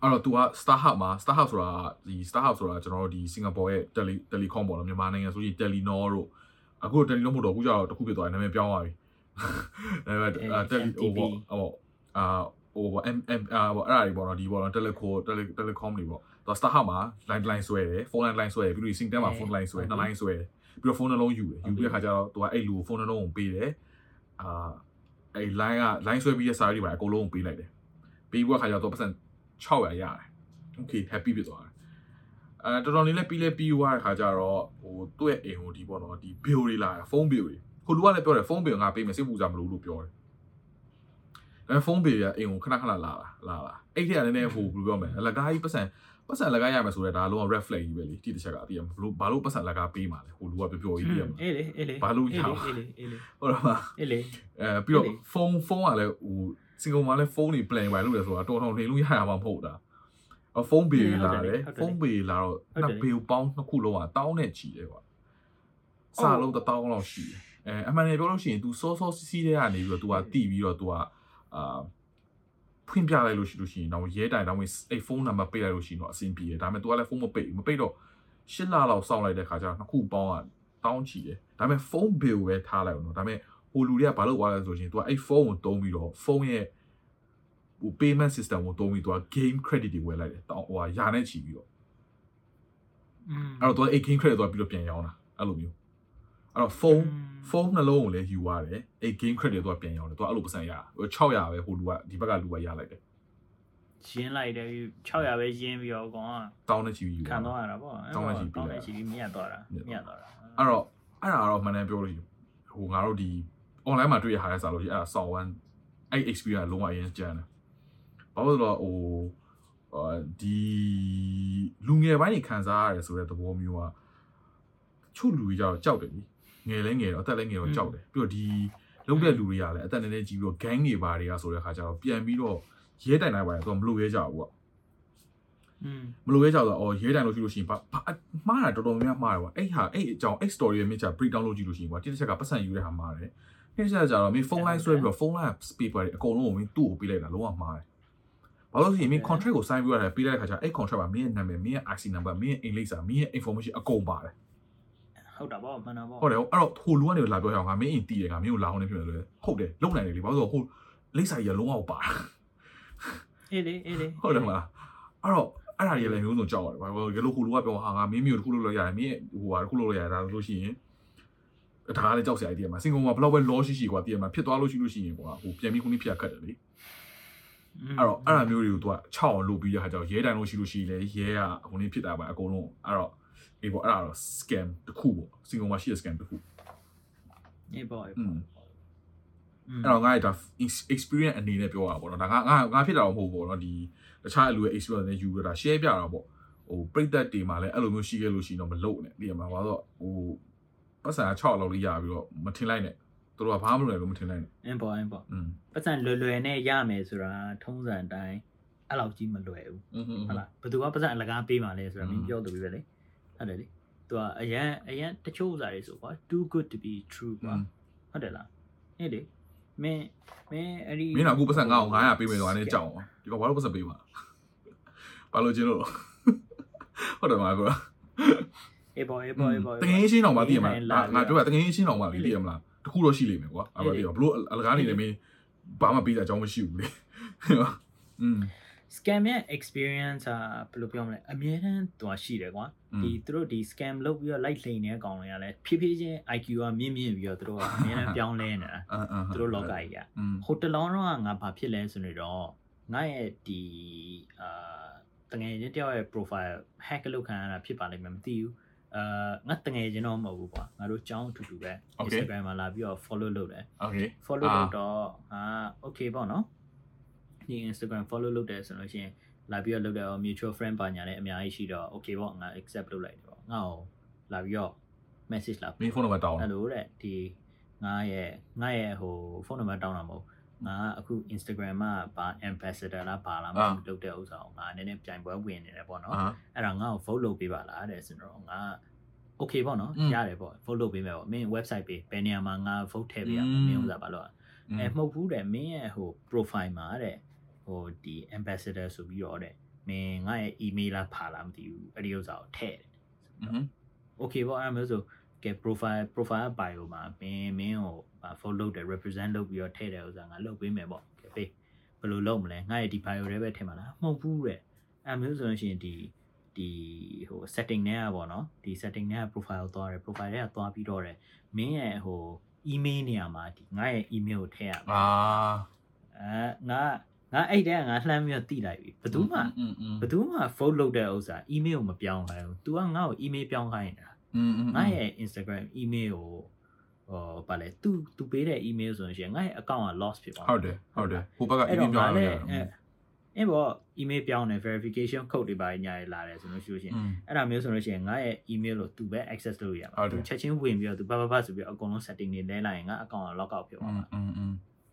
အဲ့တော့ तू က Starhub မှာ Starhub ဆိုတာဒီ Starhub ဆိုတာကျွန်တော်တို့ဒီစင်ကာပူရဲ့ Tele Telecom ပေါ့နော်မြန်မာနိုင်ငံဆိုရင် Telenor တို့အခု Telenor မဟုတ်တော့အခုကျတော့တစ်ခုပြသွားတယ်နာမည်ပြောင်းသွားပြီဒါပေမဲ့ Tele ဟိုပေါ့ဟိုအာဟိုပေါ့ M M အာပေါ့အဲ့ဒါတွေပေါ့နော်ဒီပေါ့နော် Teleco Tele Telecom တွေပေါ့သူ Starhub မှာ line line ဆွဲတယ် phone line line ဆွဲတယ်ပြီးလို့ SIM 10မှာ phone line ဆွဲနှစ် line ဆွဲတယ်ပြီးတော့ phone နှလုံးယူတယ်ယူပြီးတဲ့ခါကျတော့ तू ကအဲ့လူကို phone နှလုံးကိုပေးတယ်အာအဲ့ line က line ဆွဲပြီးတဲ့စာရီတွေပါအကုန်လုံးကိုပေးလိုက်တယ်ပေးပြီးတဲ့ခါကျတော့ तू ပတ်စံ 600ရတယ် okay happy ဖြစ်သွားတယ်အဲတော်တော်လေးလည်းပြီးလဲပြီးသွားတဲ့ခါကျတော့ဟိုသူ့ရဲ့အိမ်ဟိုဒီပေါ့နော်ဒီ bill တွေလာဖုန်း bill တွေဟိုလူကလည်းပြောတယ်ဖုန်း bill ငါပေးမယ်စိတ်ပူစရာမလိုလို့ပြောတယ်ဒါပေမဲ့ဖုန်းပေရအိမ်ကိုခဏခဏလာလာလာလာအဲ့ထက်ကလည်းနည်းနည်းဟိုဘယ်လိုပြောမလဲလကားကြီးပတ်စံပတ်စံလကားရမယ်ဆိုတော့ဒါလုံးဝ red flag ကြီးပဲလေတိတစ်ချက်ကတည်ရမလို့ဘာလို့ပတ်စံလကားပေးမှာလဲဟိုလူကပြောပြောကြီးတည်ရမလားအေးလေအေးလေဘာလို့ရအေးအောင်လေအေးလေအေးလေဟုတ်တယ်မလားအေးလေအဲပြီးတော့ဟုတ်တယ်ဖုန်းဖုန်းကလည်းဟို စင်ကာမှာလည်းဖုန်းတွေ plan ပဲလုပ်တယ်ဆိုတာတော်တော်နေလို့ရရမှာမဟုတ်တာအဖုန်းဘေးလာတယ်ဖုန်းဘေးလာတော့နှစ်ဘေးပေါင်းနှစ်ခုလုံးကတောင်းနဲ့ချီတယ်ကွာစာလုံးတစ်တောင်းလောက်ရှိတယ်အဲအမှန်တကယ်ပြောလို့ရှိရင် तू စောစောစီးစီးတဲ့ကနေပြီးတော့ तू ကတီးပြီးတော့ तू ကအာဖွင့်ပြလိုက်လို့ရှိလို့ရှိရင်တော့ရဲတိုင်တော့အဲ့ဖုန်းနံပါတ်ပေးလိုက်လို့ရှိရင်တော့အဆင်ပြေတယ်ဒါပေမဲ့ तू ကလည်းဖုန်းမပိတ်မပိတ်တော့ရှစ်လလောက်စောင့်လိုက်တဲ့ခါကျတော့နှစ်ခုပေါင်းကတောင်းချီတယ်ဒါပေမဲ့ဖုန်းဘေးကိုပဲထားလိုက်အောင်နော်ဒါပေမဲ့ ဟိုလူတွေကဘာလုပ်သွားလဲဆိုရင်သူကအဲ့ဖုန်းကိုတုံးပြီးတော့ဖုန်းရဲ့ဟို payment system ကိုတုံးပြီးသူက game credit တွေဝယ်လိုက်တယ်တောင်းဟိုဟာယာနဲ့ချီပြီးတော့อืมအဲ့တော့သူကအဲ့ game credit သွားပြီးတော့ပြန်ရောင်းတာအဲ့လိုမျိုးအဲ့တော့ဖုန်းဖုန်းနှလုံးကိုလည်းယူရတယ်အဲ့ game credit သွားပြန်ရောင်းတယ်သူကအဲ့လိုပတ်စံရတာ600ပဲဟိုလူကဒီဘက်ကလူကရလိုက်တယ်ရင်းလိုက်တယ်600ပဲရင်းပြီးတော့ကောင်တောင်းနေချီပြီးခံတော့ရတာပေါ့တောင်းနေချီပြီးတောင်းနေချီပြီးမြတ်သွားတာမြတ်သွားတာအဲ့တော့အဲ့ဒါတော့မှန်တယ်ပြောလို့ဟိုငါတို့ဒီ online မှာတွေ့ရဟာလဲစားလို့ရှိရင်အဲ့ဒါ sound one အဲ့ experience လုံးဝအရင်ကျန်တယ်ဘာလို့လဲဆိုတော့ဟိုအာဒီလူငယ်ပိုင်းတွေခံစားရတယ်ဆိုတဲ့သဘောမျိုးကချို့လူတွေကြတော့ကြောက်တယ်လीငယ်လဲငယ်တော့အသက်လဲငယ်တော့ကြောက်တယ်ပြီးတော့ဒီလုံးတဲ့လူတွေကလည်းအသက်နည်းနည်းကြီးပြီးတော့ gang တွေပါတွေကဆိုတဲ့ခါကျတော့ပြန်ပြီးတော့ရဲတိုင်တိုင်းပါတယ်သူကမလို့ရဲကြဘူးပေါ့อืมမလို့ရဲကြတော့အော်ရဲတိုင်လို့ရှိလို့ရှိရင်ဘာဘာမှားတာတော်တော်များများမှားတယ်ကွာအဲ့ဟာအဲ့အကြောင်းအဲ့ story ရဲ့မြင့်ချ break down လုပ်ကြည့်လို့ရှိရင်ကွာတိတစ်ချက်ကပတ်စံယူတဲ့ဟာမှားတယ် တိတစ်ချက်ကျတော့မင်းဖုန်းလိုင်းဆွဲပြီးတော့ဖုန်းလိုင်း paper တွေအကုန်လုံးကိုမင်းသူ့ကိုပေးလိုက်တာလုံးဝမှားတယ်ဘာလို့လဲဆိုရင်မင်း contract ကို sign ပြီးရတယ်ပေးလိုက်တဲ့ခါကျအဲ့ contract မှာမင်းရဲ့နာမည်မင်းရဲ့ IC number မင်းရဲ့ email စာမင်းရဲ့ information အကုန်ပါတယ်ဟုတ်တာပေါ့မှန်တာပေါ့ဟုတ်တယ်အဲ့တော့ဟိုလူကနေလာပြောရအောင်ငါမင်းအင်တီးတယ်ငါမင်းကိုလာအောင်နေဖြစ်မယ်လို့ဟုတ်တယ်လုံနိုင်တယ်လေဘာလို့ဆိုဟိုလိမ့်စာကြီးကလုံးဝပါတာအေးလေအေးလေဟုတ်တယ်မလားအဲ့တော့အဲ့ဒါကြီးလည်းမျိုးစုံကြောက်ရတယ်ဘာလို့ဒီလိုဟိုလူကပြောဟာငါမင်းမျိုးတစ်ခုလုပ်လို့ရတယ်မင်းဟိုဟာတစ်ခုလုပ်လို့ရတယ်ဒါဆိုလို့ရှိရင် ဒါကလည်းကြောက်စရာအ idea မှာစင်ကုန်မှာဘလောက်ပဲ law ရှိရှိကွာတည်ရမှာဖြစ်သွားလို့ရှိလို့ရှိရင်ကွာဟိုပြန်ပြီးခုနှစ်ဖြစ်ခတ်တယ်လေအဲ့တော့အဲ့ဒါမျိုးတွေကိုသူက6အောင်လုပ်ပြီးရခါကျတော့ရဲတိုင်လို့ရှိလို့ရှိရင်လည်းရဲကဟိုနေ့ဖြစ်တာပါအကုန်လုံးအဲ့တော့အေးပေါ့အဲ့ဒါတော့ scam တစ်ခုပေါ့စင်ကုန်မှာရှိတဲ့ scam တစ်ခုအေးပေါ့အေးอืပေါ့มအဲ့တော့ငါ့ဒါ experience အနေနဲ့ပြောတာပေါ့နော်ဒါငါငါငါဖြစ်တာတော့မဟုတ်ဘူးပေါ့နော်ဒီတခြားအလူရဲ့ experience နဲ့ယူရတာ share ပြတာပေါ့ဟိုပြိသက်တွေမှာလည်းအဲ့လိုမျိုးရှိခဲ့လို့ရှိရင်တော့မလုပ်နဲ့ဒီမှာဘာလို့ဟို ပတ်စံ6လောက်လေးရပြီးတော့မထင်လိုက်နဲ့သူတို့ကဘာမှမလုပ်ဘူးမထင်လိုက်နဲ့အင်းပေါ့အင်းပေါ့ပတ်စံလွယ်လွယ်နဲ့ရမယ်ဆိုတာထုံးစံအတိုင်းအဲ့လောက်ကြီးမလွယ်ဘူးဟုတ်လားဘယ်သူကပတ်စံအလကားပေးမှလဲဆိုတာမင်းပြောသူပဲလေဟုတ်တယ်လေသူကအရန်အရန်တချို့ဥစားတွေဆိုကွာ too good to be true ကွာဟုတ်တယ်လားဟဲ့လေမင်းမင်းအဲ့ဒီမင်းတော့အခုပတ်စံငါ့ကို900ပေးမယ်ဆိုတာနဲ့ကြောက်အောင်ဒီမှာဘာလို့ပတ်စံပေးမှာဘာလို့ကျင်းလို့ဟုတ်တယ်မှာကွာ အေးပေါ့အေးပေါ့အေးပေါ့ တကယ်ရှင်းတော့မသိရမလား လာ ငါပြောတာတကယ်ရှင်းတော့မလေးသိရမလားတခုတော့ရှိလိမ့်မယ်ကွာအဲ့ဘာသိရဘလို့အလကားနေနေမင်းဘာမှပေးတာအကြောင်းမရှိဘူးလေอืม scam ရဲ့ experience อ่ะဘယ်လိုပြောမလဲအမြဲတမ်းသူရှိတယ်ကွာ อืม ဒီသူတို့ဒီ scam လုပ်ပြီးတော့ light လိန်နေတဲ့ကောင်တွေကလည်းဖြည်းဖြည်းချင်း IQ ကမြင့်မြင့်ပြီးတော့သူတို့ကအမြဲတမ်းပြောင်းလဲနေတာ အင်းအင်း သူတို့လောကကြီးက อืม ဟိုတလောတော့ငါဘာဖြစ်လဲဆိုနေတော့ငါရဲ့ဒီအာတငယ်ချင်းတယောက်ရဲ့ profile hack လုပ်ခံရတာဖြစ်ပါလိမ့်မယ်မသိဘူး အာငါတငယ်ချင်းတော့မဟုတ်ဘူးကွာငါတို့ចောင်းအတူတူပဲ Instagram မှာလာပြီးတော့ follow လုပ်တယ် Okay follow လုပ်တော့အာ okay ပေါ့နော်ဒီ Instagram follow လုပ်တယ်ဆိုတော့ရှင်လာပြီးတော့လုပ်တယ် mutual friend ပါညာလည်းအများကြီးရှိတော့ okay ပေါ့ငါ accept လုပ်လိုက်တယ်ပေါ့ငါ့ကိုလာပြီးတော့ message လာမင်းဖုန်းနံပါတ်တောင်းဟယ်လိုတဲ့ဒီငါရဲ့ငါရဲ့ဟိုဖုန်းနံပါတ်တောင်းတာမဟုတ် ငါအခု Instagram မှာပါ ambassador လားပါလားမလုပ်တဲ့ဥစ္စာကိုငါနည်းနည်းပြိုင်ပွဲဝင်နေတယ်ပေါ့နော်အဲ့ဒါငါ့ကို vote လုပ်ပေးပါလားတဲ့ဆိုတော့ငါ okay ပေါ့နော်ရတယ်ပေါ့ vote လုပ်ပေးမယ်ပေါ့မင်း website ပေးဘယ်နေရာမှာငါ vote ထည့်ပေးရမလဲမင်းဥစ္စာဘာလို့အဲမဟုတ်ဘူးတဲ့မင်းရဲ့ဟို profile မှာတဲ့ဟိုဒီ ambassador ဆိုပြီးတော့တဲ့မင်းငါ့ရဲ့ email လားပါလားမသိဘူးအဲ့ဒီဥစ္စာကိုထည့်တယ် okay ပေါ့အဲ့ဒါမျိုးဆို ကဲ profile profile bio မှာမင်းမင်းကို follow လုပ်တယ် represent လုပ်ပြီးတော့ထည့်တယ်ဥစားငါလုပ်ပေးမယ်ပေါ့ကဲပေးဘယ်လိုလုပ်မလဲငါရဲ့ဒီ bio တွေပဲထည့်မှာလားမဟုတ်ဘူးတဲ့အဲမျိုးဆိုလို့ရှိရင်ဒီဒီဟို setting နဲ့อ่ะဗောနော်ဒီ setting နဲ့ profile သွားတယ် profile တွေကသွားပြီးတော့တယ်မင်းရဲ့ဟို email နေရာမှာဒီငါရဲ့ email ကိုထည့်ရမှာအာငါငါအဲ့တည်းကငါလှမ်းပြီးတော့တိလိုက်ပြီဘယ်သူမှဘယ်သူမှ fold လုပ်တဲ့ဥစ္စာ email ကိုမပြောင်းခိုင်းဘူး तू ကငါ့ကို email ပြောင်းခိုင်းနေတာ อืมอืม ငါရဲ့ Instagram email ကိုဟ ဟောဗာလဲ तू तू ပေးတဲ့ email ဆိုရင်ငါ့ရဲ့ account က lost ဖြစ်သွား ဟုတ်တယ်ဟုတ်တယ်ဟိုဘက်က အဲ့ email တော့ ပြော ငါ င်း လ လို့ ည်း ရတယ် အဲအဲ့ဘော email ပြောင်းတယ် verification code တွေပါညာရလာတယ်ဆိုလို့ရှိလို့ရှိရင်အဲ့ဒါမျိုးဆိုလို့ရှိရင်ငါရဲ့ email ကို तू ပဲ access လုပ်ရမှာ तू ချက်ချင်းဝင်ပြီးတော့ तू ဘာဘာဘာဆိုပြီးတော့အကုန်လုံး setting တွေလဲလိုက်ရင်ငါ account က lock out ဖြစ်သွားမှာ อืมอืม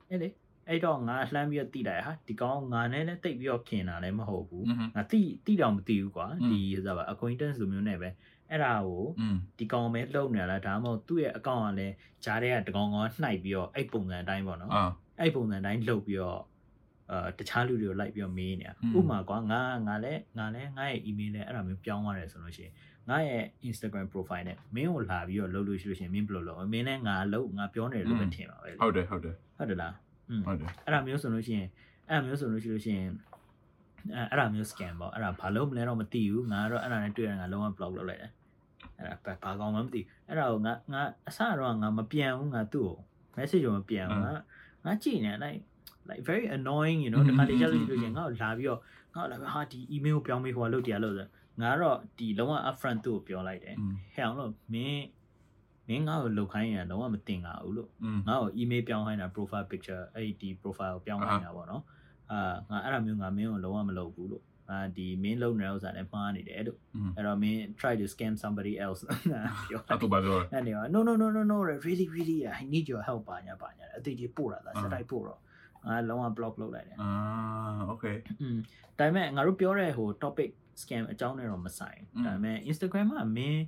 အဲ့လေအဲ့တော့ငါလှမ်းပြီးတော့တိလိုက်ဟာဒီကောင်ငါနဲ့လည်းတိတ်ပြီးတော့ခင်တာလည်းမဟုတ်ဘူး อืม ငါတိတိတောင်မသိဘူးကွာ อืม ဒီဆိုပါ acquaintance လိုမျိုးနဲ့ပဲ အဲ့ဒါကိုဒီကောင်ပဲလှုပ်နေလားဒါမှမဟုတ်သူ့ရဲ့အကောင့်ကလည်းဂျားတဲ့ကတကောင်ကောင်နှိုက်ပြီးတော့အဲ့ပုံစံအတိုင်းပေါ့နော်အဲ့ပုံစံအတိုင်းလှုပ်ပြီးတော့အာတခြားလူတွေကိုလိုက်ပြီးတော့မေးနေတာဥပမာကွာငါငါလည်းငါလည်းငါရဲ့ email နဲ့အဲ့ဒါမျိုးပြောင်းသွားတယ်ဆိုလို့ရှိရင်ငါရဲ့ Instagram profile နဲ့မင်းကိုလာပြီးတော့လှုပ်လို့ရှိလို့ရှိရင်မင်းဘယ်လိုလုပ်မင်းနဲ့ငါလှုပ်ငါပြောနေတယ်လို့ပဲထင်ပါပဲဟုတ်တယ်ဟုတ်တယ်ဟုတ်တယ်လားဟုတ်တယ်အဲ့ဒါမျိုးဆိုလို့ရှိရင်အဲ့ဒါမျိုးဆိုလို့ရှိလို့ရှိရင်အဲ့အဲ့ဒါမျိုး scam ပေါ့အဲ့ဒါဘာလို့မလဲတော့မသိဘူးငါကတော့အဲ့ဒါနဲ့တွေ့ရတာငါလုံးဝ block လုပ်လိုက်တယ် အဲ့ဒါဘာကောင်းမှမသိအဲ့ဒါကိုငါငါအစတော့ငါမပြန်ဘူးငါသူ့ကို message ကိုမပြန်ဘူးငါငါကြည့်နေလိုက် like very annoying you know တခါတလေကြာလို့ပြောရင်ငါ့ကိုလာပြီးတော့ငါ့ကိုလာပြီးဟာဒီ email ကိုပြောင်းပေးဟိုကလုတ်တရားလုတ်ဆိုငါတော့ဒီလုံးဝ upfront သူ့ကိုပြောလိုက်တယ်ဟဲ့အောင်လို့မင်းမင်းငါ့ကိုလုတ်ခိုင်းရင်လုံးဝမတင်ငါဘူးလို့ငါ့ကို email ပြောင်းခိုင်းတာ profile picture အဲ့ဒီ profile ကိုပြောင်းခိုင်းတာပေါ့နော်အာငါအဲ့ဒါမျိုးငါမင်းကိုလုံးဝမလုပ်ဘူးလို့ အာဒီမင်းလုံနေတဲ့ဥစ္စာနဲ့မှားနေတယ်တို့အဲ့တော့မင်း try to scam somebody else ပြောတာတော့ဘာပြောအဲ့နေ no no no no no really really i need your help ပါညာပါညာအသေးကြီးပို့တာလားစတိုက်ပို့တော့အာလုံးဝ block လုပ်လိုက်တယ်အာ okay อืมဒါပေမဲ့ငါတို့ပြောတဲ့ဟို topic scam အကြောင်းနဲ့တော့မဆိုင်ဒါပေမဲ့ Instagram မှာမင်း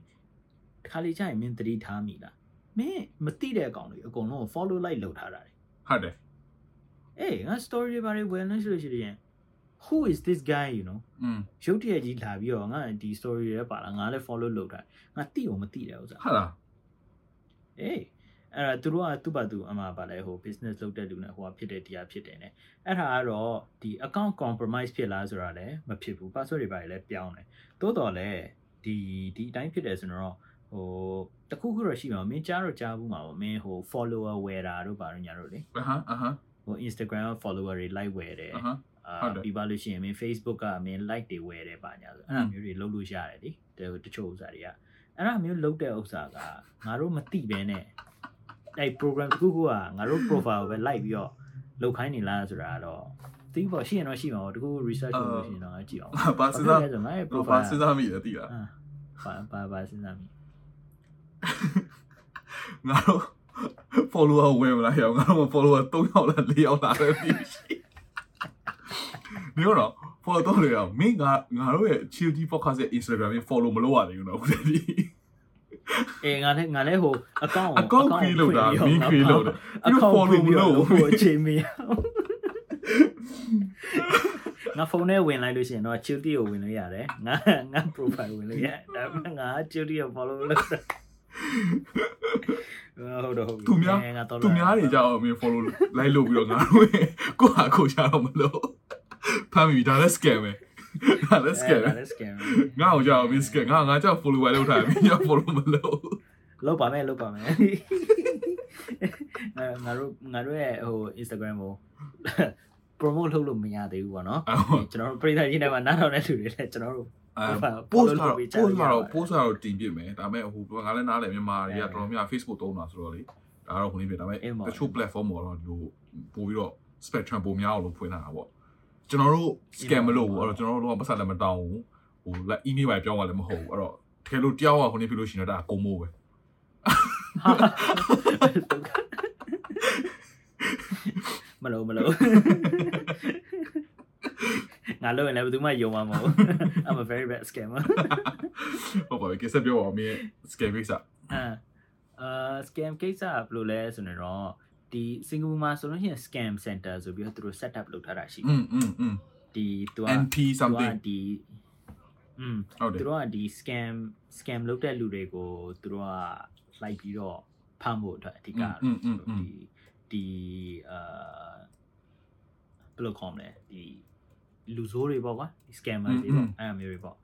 တစ်ခါလေကြာရင်မင်းသတိထားမိလားမင်းမသိတဲ့အကောင်တွေအကုန်လုံး follow like လုပ်ထားတာဟုတ်တယ်အေးငါ story တွေဘာတွေ wellness လို့ရှိရင် who is this guy you know อืม ရုပ်တရက်ကြီးလာပြီးတော့ငါဒီ story တွေပါလာငါလည်း follow လုပ်တာငါသိအောင်မသိတယ်ဥစ္စာ ဟာလား အေးအဲ့ဒါသူတို့ကသူ့ဘာသူအမှပါလဲဟို business လုပ်တဲ့လူနဲ့ဟိုကဖြစ်တဲ့တရားဖြစ်တယ်ねအဲ့ဒါကတော့ဒီ account compromise ဖြစ်လားဆိုတာလည်းမဖြစ်ဘူး password တွေပါလည်းပြောင်းတယ်တိုးတော်လည်းဒီဒီအတိုင်းဖြစ်တယ်ဆိုတော့ဟိုတခုခုတော့ရှိမှာမင်းကြားတော့ကြားဘူးမှာပေါ့မင်းဟို follower ဝယ်တာတို့ပါတော့ညာတို့လေ အဟမ်းအဟမ်း ဟို Instagram follower တွေ like ဝယ်တယ် အဟမ်းအာဟုတ်တယ်ပြီးပါလို့ရှိရင်မင်း Facebook ကမင်း like တွေဝယ်တယ်ပါညာဆိုအဲ့ဒါမျိုးတွေလုပ်လို့ရတယ်လေတချို့ဥစ္စာတွေကအဲ့ဒါမျိုးလုပ်တဲ့ဥစ္စာကငါတို့မသိဘဲနဲ့အဲ့ program တစ်ခုခုကငါတို့ profile ကိုပဲ like ပြီးတော့လုပ်ခိုင်းနေလားဆိုတာတော့သိဖို့ရှိရင်တော့ရှိမှာပေါ့တခုခု research လုပ်လို့ရှိရင်တော့ငါကြည့်အောင်ဘာစဉ်းစားဆိုငါရဲ့ဘာ profile စဉ်းစားမိလဲတိလားအာဘာဘာဘာစဉ်းစားမိငါတို့ follower ဝင်မလားဟဲ့ငါတို့ follower 3ယောက်လား4ယောက်လားပဲပြီးရှိ နေတော့ follow တော့လေအောင်မင်းငါငါတို့ရဲ့ chill tea podcast ရဲ့ Instagram ရဲ့ follow မလုပ်ရသေးဘူးနော်ခုတည်းဒီအေးငါလည်းငါလည်းဟို account ကို account create လုပ်တာ account မင်း create လုပ်တယ်ပြီးတော့ account follow မလုပ်ဟိုအချိန်မရငါဖုန်းထဲဝင်လိုက်လို့ရှိရင်တော့ Chilty ကိုဝင်လို့ရတယ်ငါငါ profile ဝင်လို့ရတယ်ဒါပေမဲ့ငါ Chilty ကို follow လုပ်တာဟုတ်တော့ဟုတ်ပြီသူများအဲငါတော့သူများတွေကြောက်မင်း follow လိုက်လုပ်ပြီးတော့ငါတို့ရဲ့ကိုဟာကိုရှာတော့မလို့ ဖမ်းပြီဒါလည်း scam ပဲဒါလည်း scam ပဲဒါလည်း scam ငါ့ကိုကြောက်မင်း scam ငါငါကြောက် follower လုပ်ထားတယ်မင်းကြောက် follow မလုပ်လောက်ပါမယ်လောက်ပါမယ်ငါငါတို့ငါတို့ရဲ့ဟို Instagram ကို promote လုပ်လို့မရသေးဘူးပေါ့နော်အဲ့ဟိုကျွန်တော်တို့ပြည်သားကြီးထဲမှာနားထောင်တဲ့လူတွေလည်းကျွန်တော်တို့အဲ Follow post ကတော့လုပ်ပေးကြ post ရပါတယ်ကတော့ post ကတော့တင်ပြမယ်ဒါပေမဲ့ဟိုငါလည်းနားလည်မြန်မာတွေကတော်တော်များ Facebook သုံးတာဆိုတော့လေဒါတော့ခုနေပြဒါပေမဲ့အင်းပါတချို့ platform ပေါ်တော့ဒီလိုပို့ပြီးတော့ spectrum ပုံများအောင်လို့ဖွင့်ထားတာပေါ့ ကျွန်တော်တို့ scam မလုပ်ဘူးအဲ့တော့ကျွန်တော်တို့တော့ပတ်စံလည်းမတောင်းဘူးဟို like email ပဲပြောင်းသွားလည်းမဟုတ်ဘူးအဲ့တော့တကယ်လို့တယောက်ကခုနေပြလို့ရှိရင်တော့ဒါကုံမိုးပဲမလို့မလို့ငါလို့ရင်လည်းဘယ်သူမှယုံမှာမဟုတ်ဘူး I'm a very bad scammer ဟုတ်ပါပြီကိစ္စပြောပါဦးမင်း scam ကိစ္စအာအာ scam ကိစ္စကဘယ်လိုလဲဆိုတော့ ဒီစင်ကာပူမှာဆိုလို့ရှိရင် scam center ဆိုပြီးတော့သူတို့ set up လုပ်ထားတာရှိ อืมอืมอืม ဒီသူက NP သူက something ဒီอืม ဟုတ်တယ် သူတို့ကဒီ scam scam လုပ်တဲ့လူတွေကိုသူတို့ကလိုက်ပြီးတော့ဖမ်းဖို့အတွက်အဓိက อืมอืมอืม ဒီဒီအာဘယ်လိုခေါ်မလဲဒီလူဆိုးတွေပေါ့ကွာဒီ scammer တွေပေါ့အဲ့အမျိုးတွေပေါ့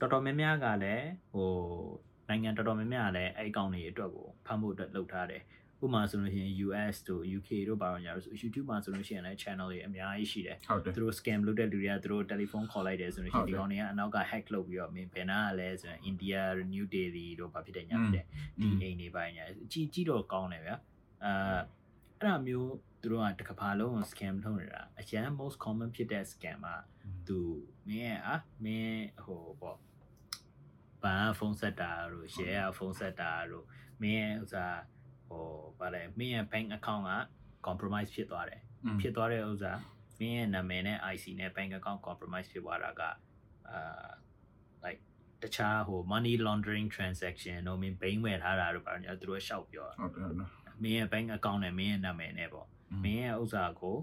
တော်တော်များများကလည်းဟိုနိုင်ငံတော်တော်များများကလည်းအဲ့အကောင့်တွေအတွက်ကိုဖမ်းဖို့အတွက်လုပ်ထားတယ် ဥပမာဆိုလို့ရှိရင် US တို့ UK တို့ပါတော့ညာလို့ဆို YouTube မှာဆိုလို့ရှိရင်လည်း channel တွေအများကြီးရှိတယ်ဟုတ်တယ်သူတို့ scam လုပ်တဲ့လူတွေကသူတို့ telephone call လိုက်တယ်ဆိုလို့ရှိရင်ဒီကောင်တွေကအနောက်က hack လုပ်ပြီးတော့မင်းဘယ်နာကလဲဆိုရင် India New Delhi တို့ဘာဖြစ်တယ်ညာဖြစ်တယ်ဒီအိမ်တွေပိုင်းညာကြီးကြီးတော့ကောင်းတယ်ဗျာအဲအဲ့ဒါမျိုးသူတို့ကတစ်ကဘာလုံးကို scam လုပ်နေတာအရန် most common ဖြစ်တဲ့ scam ကသူမင်းရဲ့အာမင်းဟိုပေါ့ဘာဖုန်းဆက်တာတို့ share ဖုန်းဆက်တာတို့မင်းရဲ့ဥစား ဟိုဗါလဲမင်းရဲ့ bank account က compromise ဖြစ်သွားတယ်ဖြစ်သွားတဲ့ဥစ္စာမင်းရဲ့နာမည်နဲ့ IC နဲ့ bank account compromise ဖြစ်သွားတာကအာ like တခြားဟို money laundering transaction တို့မင်းဘိန်းဝယ်ထားတာတို့ပါညာသူတို့ရှောက်ပြောဟုတ်တယ်ဟုတ်တယ်မင်းရဲ့ bank account နဲ့မင်းရဲ့နာမည်နဲ့ပေါ့မင်းရဲ့ဥစ္စာကို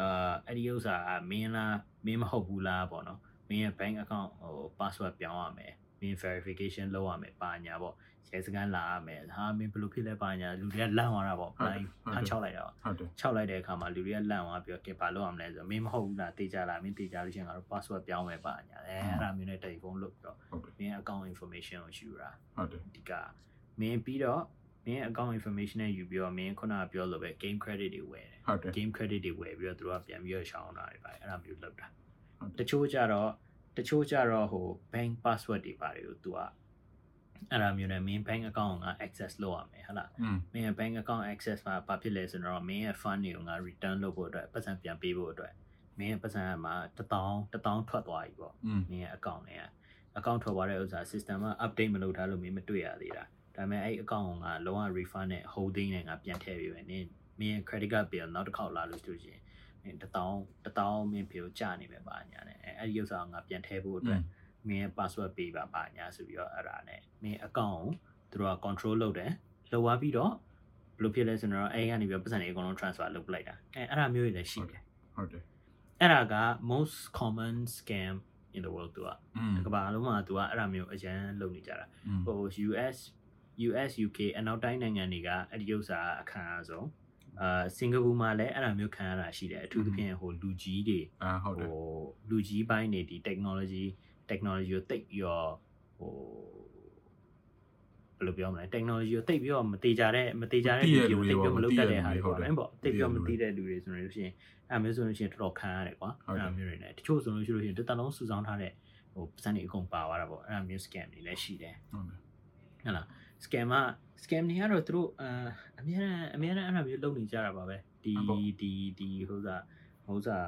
အာအဲ့ဒီဥစ္စာကမင်းလားမင်းမဟုတ်ဘူးလားပေါ့နော်မင်းရဲ့ bank account ဟို password ပြောင်းရမယ်မင်း verification လုပ်ရမယ်ပါညာပေါ့ ရဲစကန်လာရမယ်ဟာမင်းဘယ်လိုဖြစ်လဲပါညာလူတွေကလန့်သွားတာပေါ့ blind ဖမ်းချောက်လိုက်တာပေါ့ဟုတ်တယ်6လိုက်တဲ့အခါမှာလူတွေကလန့်သွားပြီးတော့ကဲဘာလုပ်ရမလဲဆိုတော့မင်းမဟုတ်ဘူးလားတေချာလားမင်းတေချာလို့ရှိရင်ငါတို့ password ပြောင်းမယ်ပါညာအဲအဲ့ဒါမျိုးနဲ့တယ်လီဖုန်းလုပ်ပြီးတော့ဟုတ်တယ်မင်း account information ကိုယူတာဟုတ်တယ်ဒီကမင်းပြီးတော့မင်း account information နဲ့ယူပြီးတော့မင်းခုနကပြောလို့ပဲ game credit တွေဝယ်တယ်ဟုတ်တယ် game credit တွေဝယ်ပြီးတော့သူတို့ကပြန်ပြီးတော့ရှောင်းတာတွေပါအဲ့ဒါမျိုးလုပ်တာဟုတ်တယ်တချို့ကြတော့တချို့ကြတော့ဟို bank password တွေပါတယ်ကိုသူက အဲ့ဒါမျိုးနဲ့ main bank account က access လုပ်ရမယ်ဟုတ်လားမင်းရဲ့ bank account access မှာဘာဖြစ်လဲဆိုတော့မင်းရဲ့ fund တွေကိုငါ return လုပ်ဖို့အတွက်ပတ်စံပြန်ပေးဖို့အတွက်မင်းရဲ့ပတ်စံကမှ1000 1000ထွက်သွားပြီပေါ့မင်းရဲ့ account တွေက account ထွက်သွားတဲ့ဥစ္စာ system က update မလုပ်ထားလို့မင်းမတွေ့ရသေးတာဒါပေမဲ့အဲ့ account ကလုံးဝ refund နဲ့ holding နဲ့ငါပြန်ထည့်ပေးမယ်နင်မင်းရဲ့ credit card bill နောက်တစ်ခေါက်လာလို့ဆိုရင်1000 1000မင်း bill ကျနေမယ်ပါညာနဲ့အဲ့ဒီဥစ္စာကငါပြန်ထည့်ဖို့အတွက် မင်းရဲ့ password ပေးပါပါညာဆိုပြီးတော့အဲ့ဒါနဲ့မင်း account ကိုသူတို့က control လုပ်တယ်လုပ်သွားပြီးတော့ဘယ်လိုဖြစ်လဲဆိုတော့အဲ့ကနေပြီးတော့ပတ်စံတွေအကုန်လုံး transfer လုပ်ပလိုက်တာအဲ့အဲ့ဒါမျိုးတွေလည်းရှိတယ်ဟုတ်တယ်အဲ့ဒါက most common scam in the world သူကကမ္ဘာလုံးမှာသူကအဲ့ဒါမျိုးအရန်လုပ်နေကြတာဟို US US UK အနောက်တိုင်းနိုင်ငံတွေကအဲ့ဒီဥစ္စာအခမ်းအားဆုံးအာစင်ကာပူမှာလည်းအဲ့လိုမျိုးခံရတာရှိတယ်အထူးသဖြင့်ဟိုလူကြီးတွေဟိုလူကြီးပိုင်းတွေဒီ technology technology ကိုတိတ်ပြီးတော့ဟိုဘယ်လိုပြောမလဲ technology ကိုတိတ်ပြီးတော့မတေချာတဲ့မတေချာတဲ့လူတွေကိုတိတ်ပြီးတော့မလုပ်တတ်တဲ့ဟာတွေပေါ့နော်ပေါ့တိတ်ပြီးတော့မသိတဲ့လူတွေဆိုလို့ရှိရင်အဲ့မျိုးဆိုလို့ရှိရင်တော်တော်ခံရတယ်ကွာအဲ့လိုမျိုးတွေနဲ့တချို့ဆိုလို့ရှိလို့ရှိရင်တစ်တလုံးစုဆောင်းထားတဲ့ဟိုပတ်စံတွေအကုန်ပါသွားတာပေါ့အဲ့လိုမျိုး scam တွေလည်းရှိတယ်ဟုတ်တယ်ဟုတ်လား scam က scam တွေကတော့သူတို့အာအများအားအများအားအဲ့လိုမျိုးလုပ်နေကြတာပါပဲဒီဒီဒီဟိုစားဟိုစား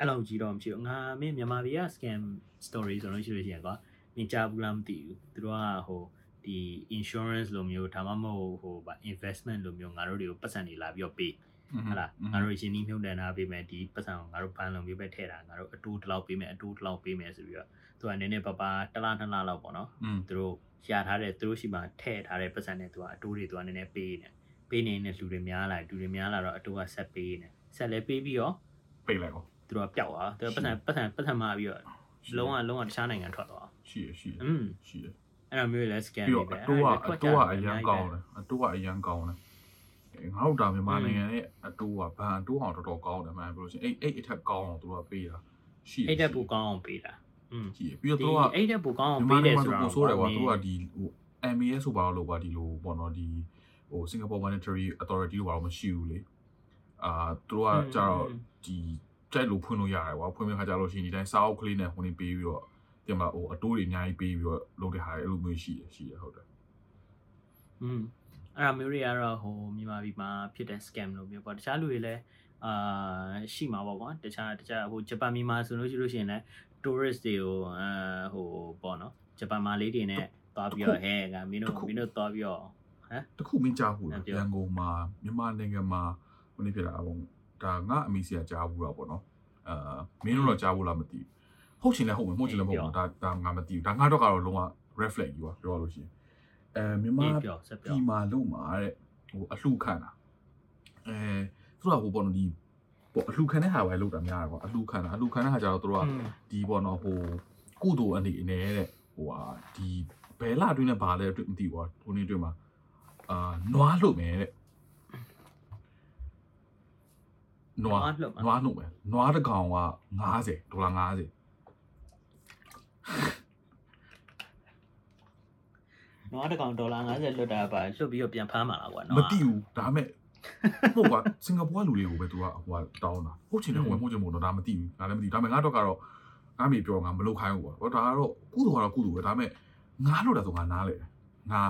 အဲ့လိုကြီးတော့မဖြစ်ဘူးငါမင်းမြန်မာပြည်က scam story ဆိုလို့ရှိလို့ရှိရင်ကွာမင်းကြားဘူးလားမသိဘူးသူတို့ကဟိုဒီ insurance လိုမျိုးဒါမှမဟုတ်ဟိုဗာ investment လိုမျိုးငါတို့တွေကိုပတ်စံနေလာပြီးတော့ပေးဟုတ်လားငါတို့ရှင်နီးမြုပ်နှံထားပေးမယ်ဒီပတ်စံကိုငါတို့ဘန်လုံပြီးပဲထည့်တာငါတို့အတိုးတစ်လောက်ပေးမယ်အတိုးတစ်လောက်ပေးမယ်ဆိုပြီးတော့သူကနည်းနည်းပါးပါတစ်လားနှစ်လားလောက်ပေါ့နော်อืมသူတို့ရထားတဲ့သူတို့ရှိမှထည့်ထားတဲ့ပတ်စံနဲ့သူကအတိုးတွေသူကနည်းနည်းပေးနေပေးနေတဲ့လူတွေများလာလူတွေများလာတော့အတိုးကဆက်ပေးနေဆက်လဲပေးပြီးတော့ပိတ်လိုက်အောင် သူတို့ကပျောက်သွားသူတို့ပတ်စံပတ်စံပတ်စံမာပြီးတော့လုံးဝလုံးဝတခြားနိုင်ငံထွက်သွားရှိရရှိရရှိရအဲ့လိုမျိုးလဲ scan ပြီးတော့အတိုးကအတိုးကအရန်ကောင်းတယ်အတိုးကအရန်ကောင်းတယ်ငါတို့ဒါမြန်မာနိုင်ငံရဲ့အတိုးကဘန်အတိုးအောင်တော်တော်ကောင်းတယ်မှန်ပြောလို့ရှိရင်အဲ့အဲ့အထက်ကောင်းအောင်သူတို့ကပေးတာရှိအဲ့တက်ပူကောင်းအောင်ပေးတာอืมကြည့်ပြီးတော့သူကအဲ့တက်ပူကောင်းအောင်ပေးတယ်ဆိုတော့ဆိုးတယ်ကွာသူကဒီဟို MAS ဆိုပါလို့ပါဒီလိုပေါ့နော်ဒီဟို Singapore Monetary Authority လို့ပါတော့မရှိဘူးလေအာသူတို့ကကြတော့ဒီ ကြိုက်လို့ဖွင့်လို့ရတယ်ကွာဖွင့်မဲ့ခါကြလို့ရှိရင်ဒီတိုင်းစာအုပ်ကလေးနဲ့ဟိုနေပေးပြီးတော့တင်မဟိုအတိုးတွေအများကြီးပေးပြီးတော့လုပ်တဲ့ဟာတွေအဲ့လိုမျိုးရှိတယ်ရှိတယ်ဟုတ်တယ်อืมအဲ့ဒါမျိုးတွေကတော့ဟိုမြန်မာပြည်မှာဖြစ်တဲ့ scam လို့မျိုးပေါ့တခြားလူတွေလည်းအာရှိမှာပေါ့ကွာတခြားတခြားဟိုဂျပန်မြန်မာဆိုလို့ရှိလို့ရှိရင်လည်း tourist တွေကိုအာဟိုပေါ့နော်ဂျပန်မာလေးတွေနဲ့သွားပြီးတော့ဟဲကမင်းတို့မင်းတို့သွားပြီးတော့တခုမင်းကြားဘူးလားအဲ့ပြောရန်ကုန်မှာမြန်မာနိုင်ငံမှာဟိုနေဖြစ်တာအဘုံ ဒါငါအမိစီကကြားဘူးတာပေါ့နော်အာမင်းတို့တော့ကြားဘူးလားမသိဘူးဟုတ်ချင်လဲဟုတ်မယ်မဟုတ်ချင်လဲမဟုတ်ဘူးဒါဒါငါမသိဘူးဒါငါတော့ကတော့လုံးဝ reflect ကြီးပါပြောရလို့ရှိရင်အဲမြန်မာအေးပြောဆက်ပြောဒီမှာလုံးမှာတဲ့ဟိုအလှခံတာအဲသူကဟိုပေါ့နော်ဒီပေါ့အလှခံတဲ့ဟာပဲလောက်တာများတယ်ကွာအလှခံတာအလှခံတဲ့ဟာကျတော့သူတို့ကอืมဒီပေါ့နော်ဟိုကုသိုလ်အနေနဲ့တဲ့ဟိုဟာဒီဘယ်လာတွင်းနဲ့ဘာလဲအတွက်မသိဘူးကွာဟိုနေ့တွင်းမှာအာနွားလို့မယ်တဲ့ နွားလှုပ်မှာနွားလို့မယ်နွားတစ်ကောင်က90ဒေါ်လာ90နွားတစ်ကောင်ဒေါ်လာ50လွတ်တာပါလွတ်ပြီးတော့ပြန်ဖမ်းမှာလားကွာမနော်သိဘူးဒါပေမဲ့ဟုတ်ကွာစင်ကာပူကလူတွေကိုပဲသူကဟိုကတောင်းတာဟုတ်ချင်တယ်ဝင်မှုချင်မို့တော့ဒါမသိဘူးဒါလည်းမသိဘူးဒါပေမဲ့ငါတော့ကတော့ငါမေပြောငါမလုပ်ခိုင်းဘူးကွာဟောဒါကတော့ကုသိုလ်ကတော့ကုသိုလ်ပဲဒါပေမဲ့ငါလို့တာဆိုငါနားလေငါ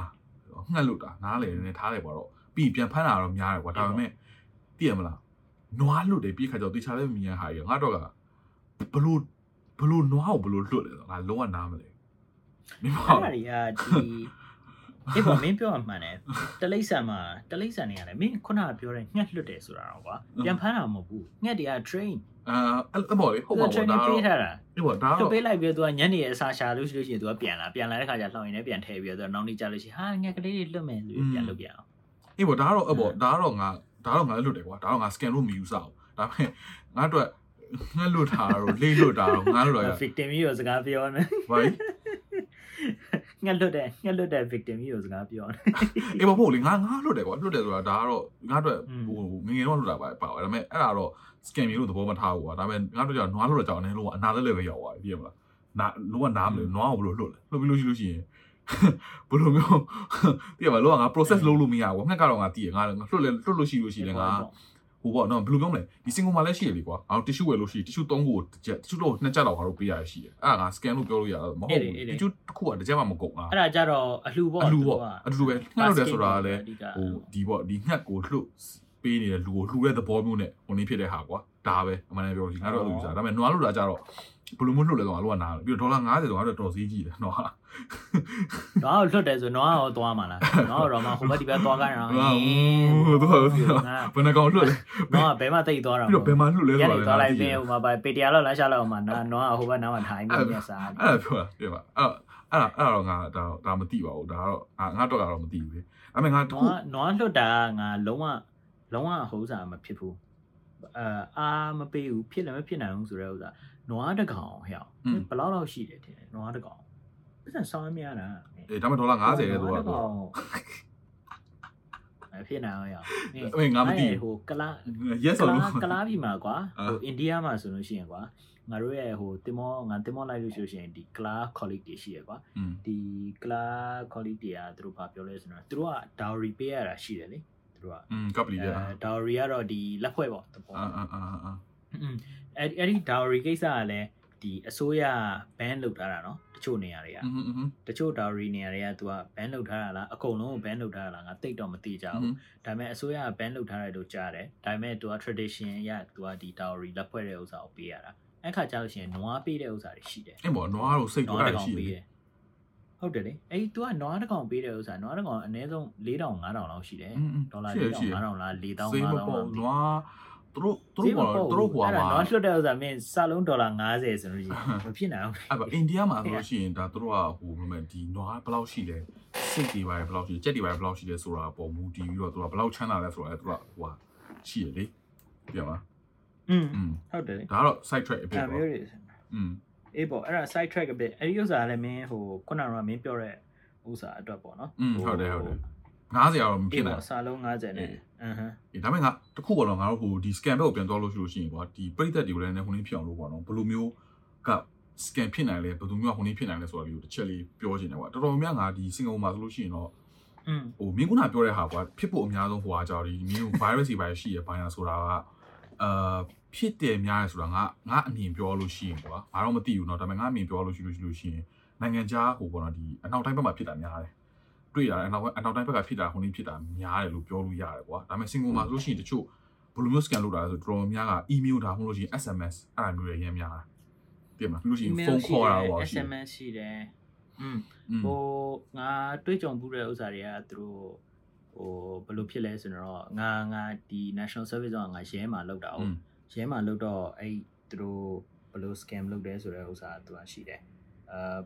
ငှက်လို့တာနားလေနည်းထားတယ်ကွာတော့ပြီးပြန်ဖမ်းတာတော့များတယ်ကွာဒါပေမဲ့သိရမလား နွားလွတ်တယ်ပြည့်ခါကျတော့တေချာလည်းမမြင်ရဟာကြီးငါတော့ကဘလို့ဘလို့နွားကိုဘလို့လွတ်လဲဆိုတော့ငါလုံးဝနားမလဲမင်းပေါ့အဲ့ဒါတွေကဒီဒီပေါ်မင်းပြောအမှန်တယ်တလိ္ဆာမှာတလိ္ဆာနေရတယ်မင်းခုနကပြောတဲ့ငှက်လွတ်တယ်ဆိုတာတော့ကွာပြန်ဖမ်းတာမဟုတ်ဘူးငှက်တွေက train အာအဲ့ဘော်လေဟုတ်ပါဘူးဒါတော့ train ပေးထားတာဒီပေါ်ဒါတော့ပေးလိုက်ပြီးတော့ညနေအစာရှာလို့ရှိလို့ရှိရင် तू ကပြန်လာပြန်လာတဲ့ခါကျလှောင်ရင်လည်းပြန်ထည့်ပြီးတော့နောက်နေ့ကျလို့ရှိရင်ဟာငှက်ကလေးတွေလွတ်မယ်ဆိုပြီးပြန်လုပ်ပြန်အောင်အေးပေါ်ဒါတော့အပေါ်ဒါတော့ငါ ဒါတော့ငါလွတ်တယ်ကွာဒါတော့ငါ scan လို့မယူစအောင်ဒါပေမဲ့ငါအတွက်ငါလွတ်တာတော့လေးလွတ်တာတော့ငါလွတ်တာရ victim ကြီးကိုစကားပြောနေဘာလဲငှက်လွတ်တယ်ငှက်လွတ်တဲ့ victim ကြီးကိုစကားပြောနေအေးပေါ့ပေါ့လေငါငါလွတ်တယ်ကွာလွတ်တယ်ဆိုတာဒါကတော့ငါအတွက်อืมဟိုငငယ်တော့လွတ်တာပါပါဒါပေမဲ့အဲ့ဒါတော့ scan မျိုးလို့သဘောမထားဘူးကွာဒါပေမဲ့ငါတို့ကြောင့်နွားလွတ်တော့ကြောင့်အနေလုံးကအနာလည်းလည်းပဲရောက်သွားပြီပြည့်မလားနာလုံးဝနားမလို့နွားကိုဘယ်လိုလွတ်လဲလွတ်ပြီးလို့ရှိလို့ရှိရင် ဘယ်လိုမျိုးပြည့်မလားလောကငါ process လုပ်လို့မရဘူးငှက်ကတော့ငါတည်ရငါလွတ်လေလွတ်လို့ရှိလို့ရှိရင်ငါဟိုပေါ့နော်ဘယ်လိုပြောမလဲဒီစင်ကုန်မှာလည်းရှိရလေကွာငါတို့ tissue ဝယ်လို့ရှိရင် tissue 3ခုကိုတစ်ချက် tissue တော့နှစ်ချက်တော့ငါတို့ပေးရရှိတယ်အဲ့ဒါငါ scan လို့ပြောလို့ရတာမဟုတ်ဘူး tissue တစ်ခုကတစ်ချက်မှမကုန်ငါအဲ့ဒါကြတော့အလှပေါ့အလူပေါ့သူကအတူတူပဲငှက်လို့တယ်ဆိုတာကလည်းအဓိကဟိုဒီပေါ့ဒီငှက်ကိုလှုပ်ပေးနေတဲ့လူကိုလှူတဲ့သဘောမျိုးနဲ့ဟိုနေဖြစ်တဲ့ဟာကွာဒါပဲအမှန်တမ်းပြောလို့ငါတို့အဲ့လိုယူစားဒါပေမဲ့နွားလို့တာကြတော့ ဘယ်လိုမျိုးလှုပ်လဲဆိုတော့ငါတို့ကနားတယ်ပြီးတော့ဒေါ်လာ90ဆိုတော့ငါတို့တော်စည်းကြီးတယ်နော်ဟာနွားကိုလွတ်တယ်ဆိုနွားကိုသွားမှာလားနွားကိုတော့မှဟိုဘက်ဒီဘက်သွားကြတာဟိုသူကဘယ်နှကောင်လှုပ်လဲနွားကဘယ်မှတိတ်သွားတာပြီးတော့ဘယ်မှာလှုပ်လဲရဆိုတာနေသွားလိုက်ပြီးဟိုမှာပဲပေတရာလောက်လမ်းရှာလောက်မှာနွားကဟိုဘက်နားမှာထိုင်ပြီးနေစားအဲ့ဒါပြောတာပြပါအဲ့အဲ့အဲ့တော့ငါဒါဒါမသိပါဘူးဒါတော့ငါငါတော့ကတော့မသိဘူးလေအဲ့မဲ့ငါတနွားခုနွားလွတ်တာကငါလုံးဝလုံးဝဟိုးစားမဖြစ်ဘူးအာအာမပေးဘူးဖြစ်လည်းမဖြစ်နိုင်ဘူးဆိုတဲ့ဥစ္စာ နွားတကောင်ဟဲ့ဘယ်လောက်လောက်ရှိတယ်ထင်တယ်နွားတကောင်ပတ်စံဆောင်းမရတာအေးဒါမှဒေါ်လာ90လဲသူကအဖြစ်နာရောအေးငါမသိဟိုကလာ yes or no ကလာပြီမှာကွာဟိုအိန္ဒိယမှာဆိုလို့ရှိရင်ကွာငါတို့ရဲ့ဟိုတင်မောငါတင်မောလိုက်လို့ဆိုရှင်ဒီ class colleague တွေရှိရကွာဒီ class colleague တွေကသူတို့ဘာပြောလဲဆိုတော့သူတို့က dowry ပေးရတာရှိတယ်လေသူတို့ကอืม couple တွေ dowry ကတော့ဒီလက်ဖွဲ့ပေါ့တပေါ်အာအာအာ အဲ့အဲ့ဒီ dowry ကိစ္စကလည်းဒီအစိုးရ ban လုပ်ထားတာเนาะတချို့နေရာတွေကတချို့ dowry နေရာတွေကသူက ban လုပ်ထားတာလားအကုန်လုံးကို ban လုပ်ထားတာလားငါသိတော့မသိကြဘူးဒါပေမဲ့အစိုးရက ban လုပ်ထားတယ်လို့ကြားတယ်ဒါပေမဲ့သူက tradition အရသူကဒီ dowry လက်ဖွဲ့တဲ့ဥစ္စာကိုပေးရတာအဲ့ခါကျလို့ရှိရင်နွားပေးတဲ့ဥစ္စာတွေရှိတယ်အဲ့ပေါ့နွားကိုစိတ်ထားရှိတယ်ဟုတ်တယ်လေအဲ့ဒီ तू ကနွားတစ်ကောင်ပေးတယ်ဥစ္စာနွားတစ်ကောင်အနည်းဆုံး4000 5000လောက်ရှိတယ်ဒေါ်လာ4000 5000လား4000 5000လောက်နွား သူတို့သူတို့ပေါ့သူတို့ဟွာ အဲ့ဒါ မှာ နွားလွတ်တဲ့ဥစ္စာမင်းစလုံးဒေါ်လာ90ဆိုလို့ရှိရင်မဖြစ်နိုင်ဘူး အဲ့ပါအိန္ဒိယမှာဆိုလို့ရှိရင်ဒါသူတို့ကဟိုဘယ်လိုလဲဒီနွားဘယ်လောက်ရှိလဲစိတ်တွေပါဘယ်လောက်ရှိကြက်တွေပါဘယ်လောက်ရှိလဲဆိုတာပေါ်မူတည်ပြီးတော့သူကဘယ်လောက်ချမ်းသာလဲဆိုတာသူကဟိုရှိရလေပြန်ပါ อืม อืม ဟုတ်တယ်လေ ဒါကတော့ side track အဖြစ် အဲ့ ပေါ့ မျိုးတွေ อืม အေးပေါ့အဲ့ဒါ side track အဘစ်အဲ့ဒီဥစ္စာကလည်းမင်းဟိုခုနကမင်းပြောတဲ့ဥစ္စာအတွက်ပေါ့နော် อืมဟုတ်တယ်ဟုတ်တယ်90ရာတော့မဖြ အေး စ်နိုင် ပေါ့စာလုံး90နဲ့ အဟမ်း အေးဒါပေမဲ့ငါတခုပေါ့တော့ငါတို့ဟိုဒီ scan ဘက်ကိုပြန်သွားလို့ရှိလို့ရှိရင်ကွာဒီပြိသက်တွေကိုလည်းနည်းဟိုနေ့ဖြစ်အောင်လို့ပေါ့နော်ဘယ်လိုမျိုးက scan ဖြစ်နိုင်လဲဘယ်လိုမျိုးကဟိုနေ့ဖြစ်နိုင်လဲဆိုတာလေးကိုတစ်ချက်လေးပြောချင်တယ်ကွာတော်တော်များများငါဒီစင်ကာပူမှာဆိုလို့ရှိရင်တော့ อืม ဟိုမင်းကနာပြောတဲ့ဟာကွာဖြစ်ဖို့အများဆုံးဟိုဟာကြောင့်ဒီမင်း virus တွေပါရှိရဘာညာဆိုတာကအာဖြစ်တယ်များတယ်ဆိုတာငါငါအမြင်ပြောလို့ရှိရင်ကွာငါတော့မသိဘူးเนาะဒါပေမဲ့ငါအမြင်ပြောလို့ရှိလို့ရှိလို့ရှိရင်နိုင်ငံခြားဟိုပေါ့နော်ဒီအနောက်တိုင်းဘက်မှာဖြစ်တာများတယ် တွေ့ရတယ်အနောက်အနောက်တိုင်းဘက်ကဖြစ်တာဟိုနေ့ဖြစ်တာများတယ်လို့ပြောလို့ရတယ်ကွာဒါပေမဲ့ single မှာဆိုလို့ရှိရင်တချို့ဘယ်လိုမျိုး scan လုပ်တာလဲဆိုတော့တော်တော်များက email ထားမှုလို့ရှိရင် SMS အဲ့လိုမျိုးတွေရမ်းများတာပြင်မှာလို့ရှိရင်ဖုန်းခေါ်တာပေါ့ SMS ရှိတယ်อืมဟိုငါတွေ့ကြုံမှုတဲ့ဥစ္စာတွေကသူတို့ဟိုဘယ်လိုဖြစ်လဲဆိုတော့ငါငါဒီ National Service ကငါရဲမှာလောက်တာ哦ရဲမှာလောက်တော့အဲ့သူတို့ဘယ်လို scam လုပ်တယ်ဆိုတဲ့ဥစ္စာသူကရှိတယ်အာ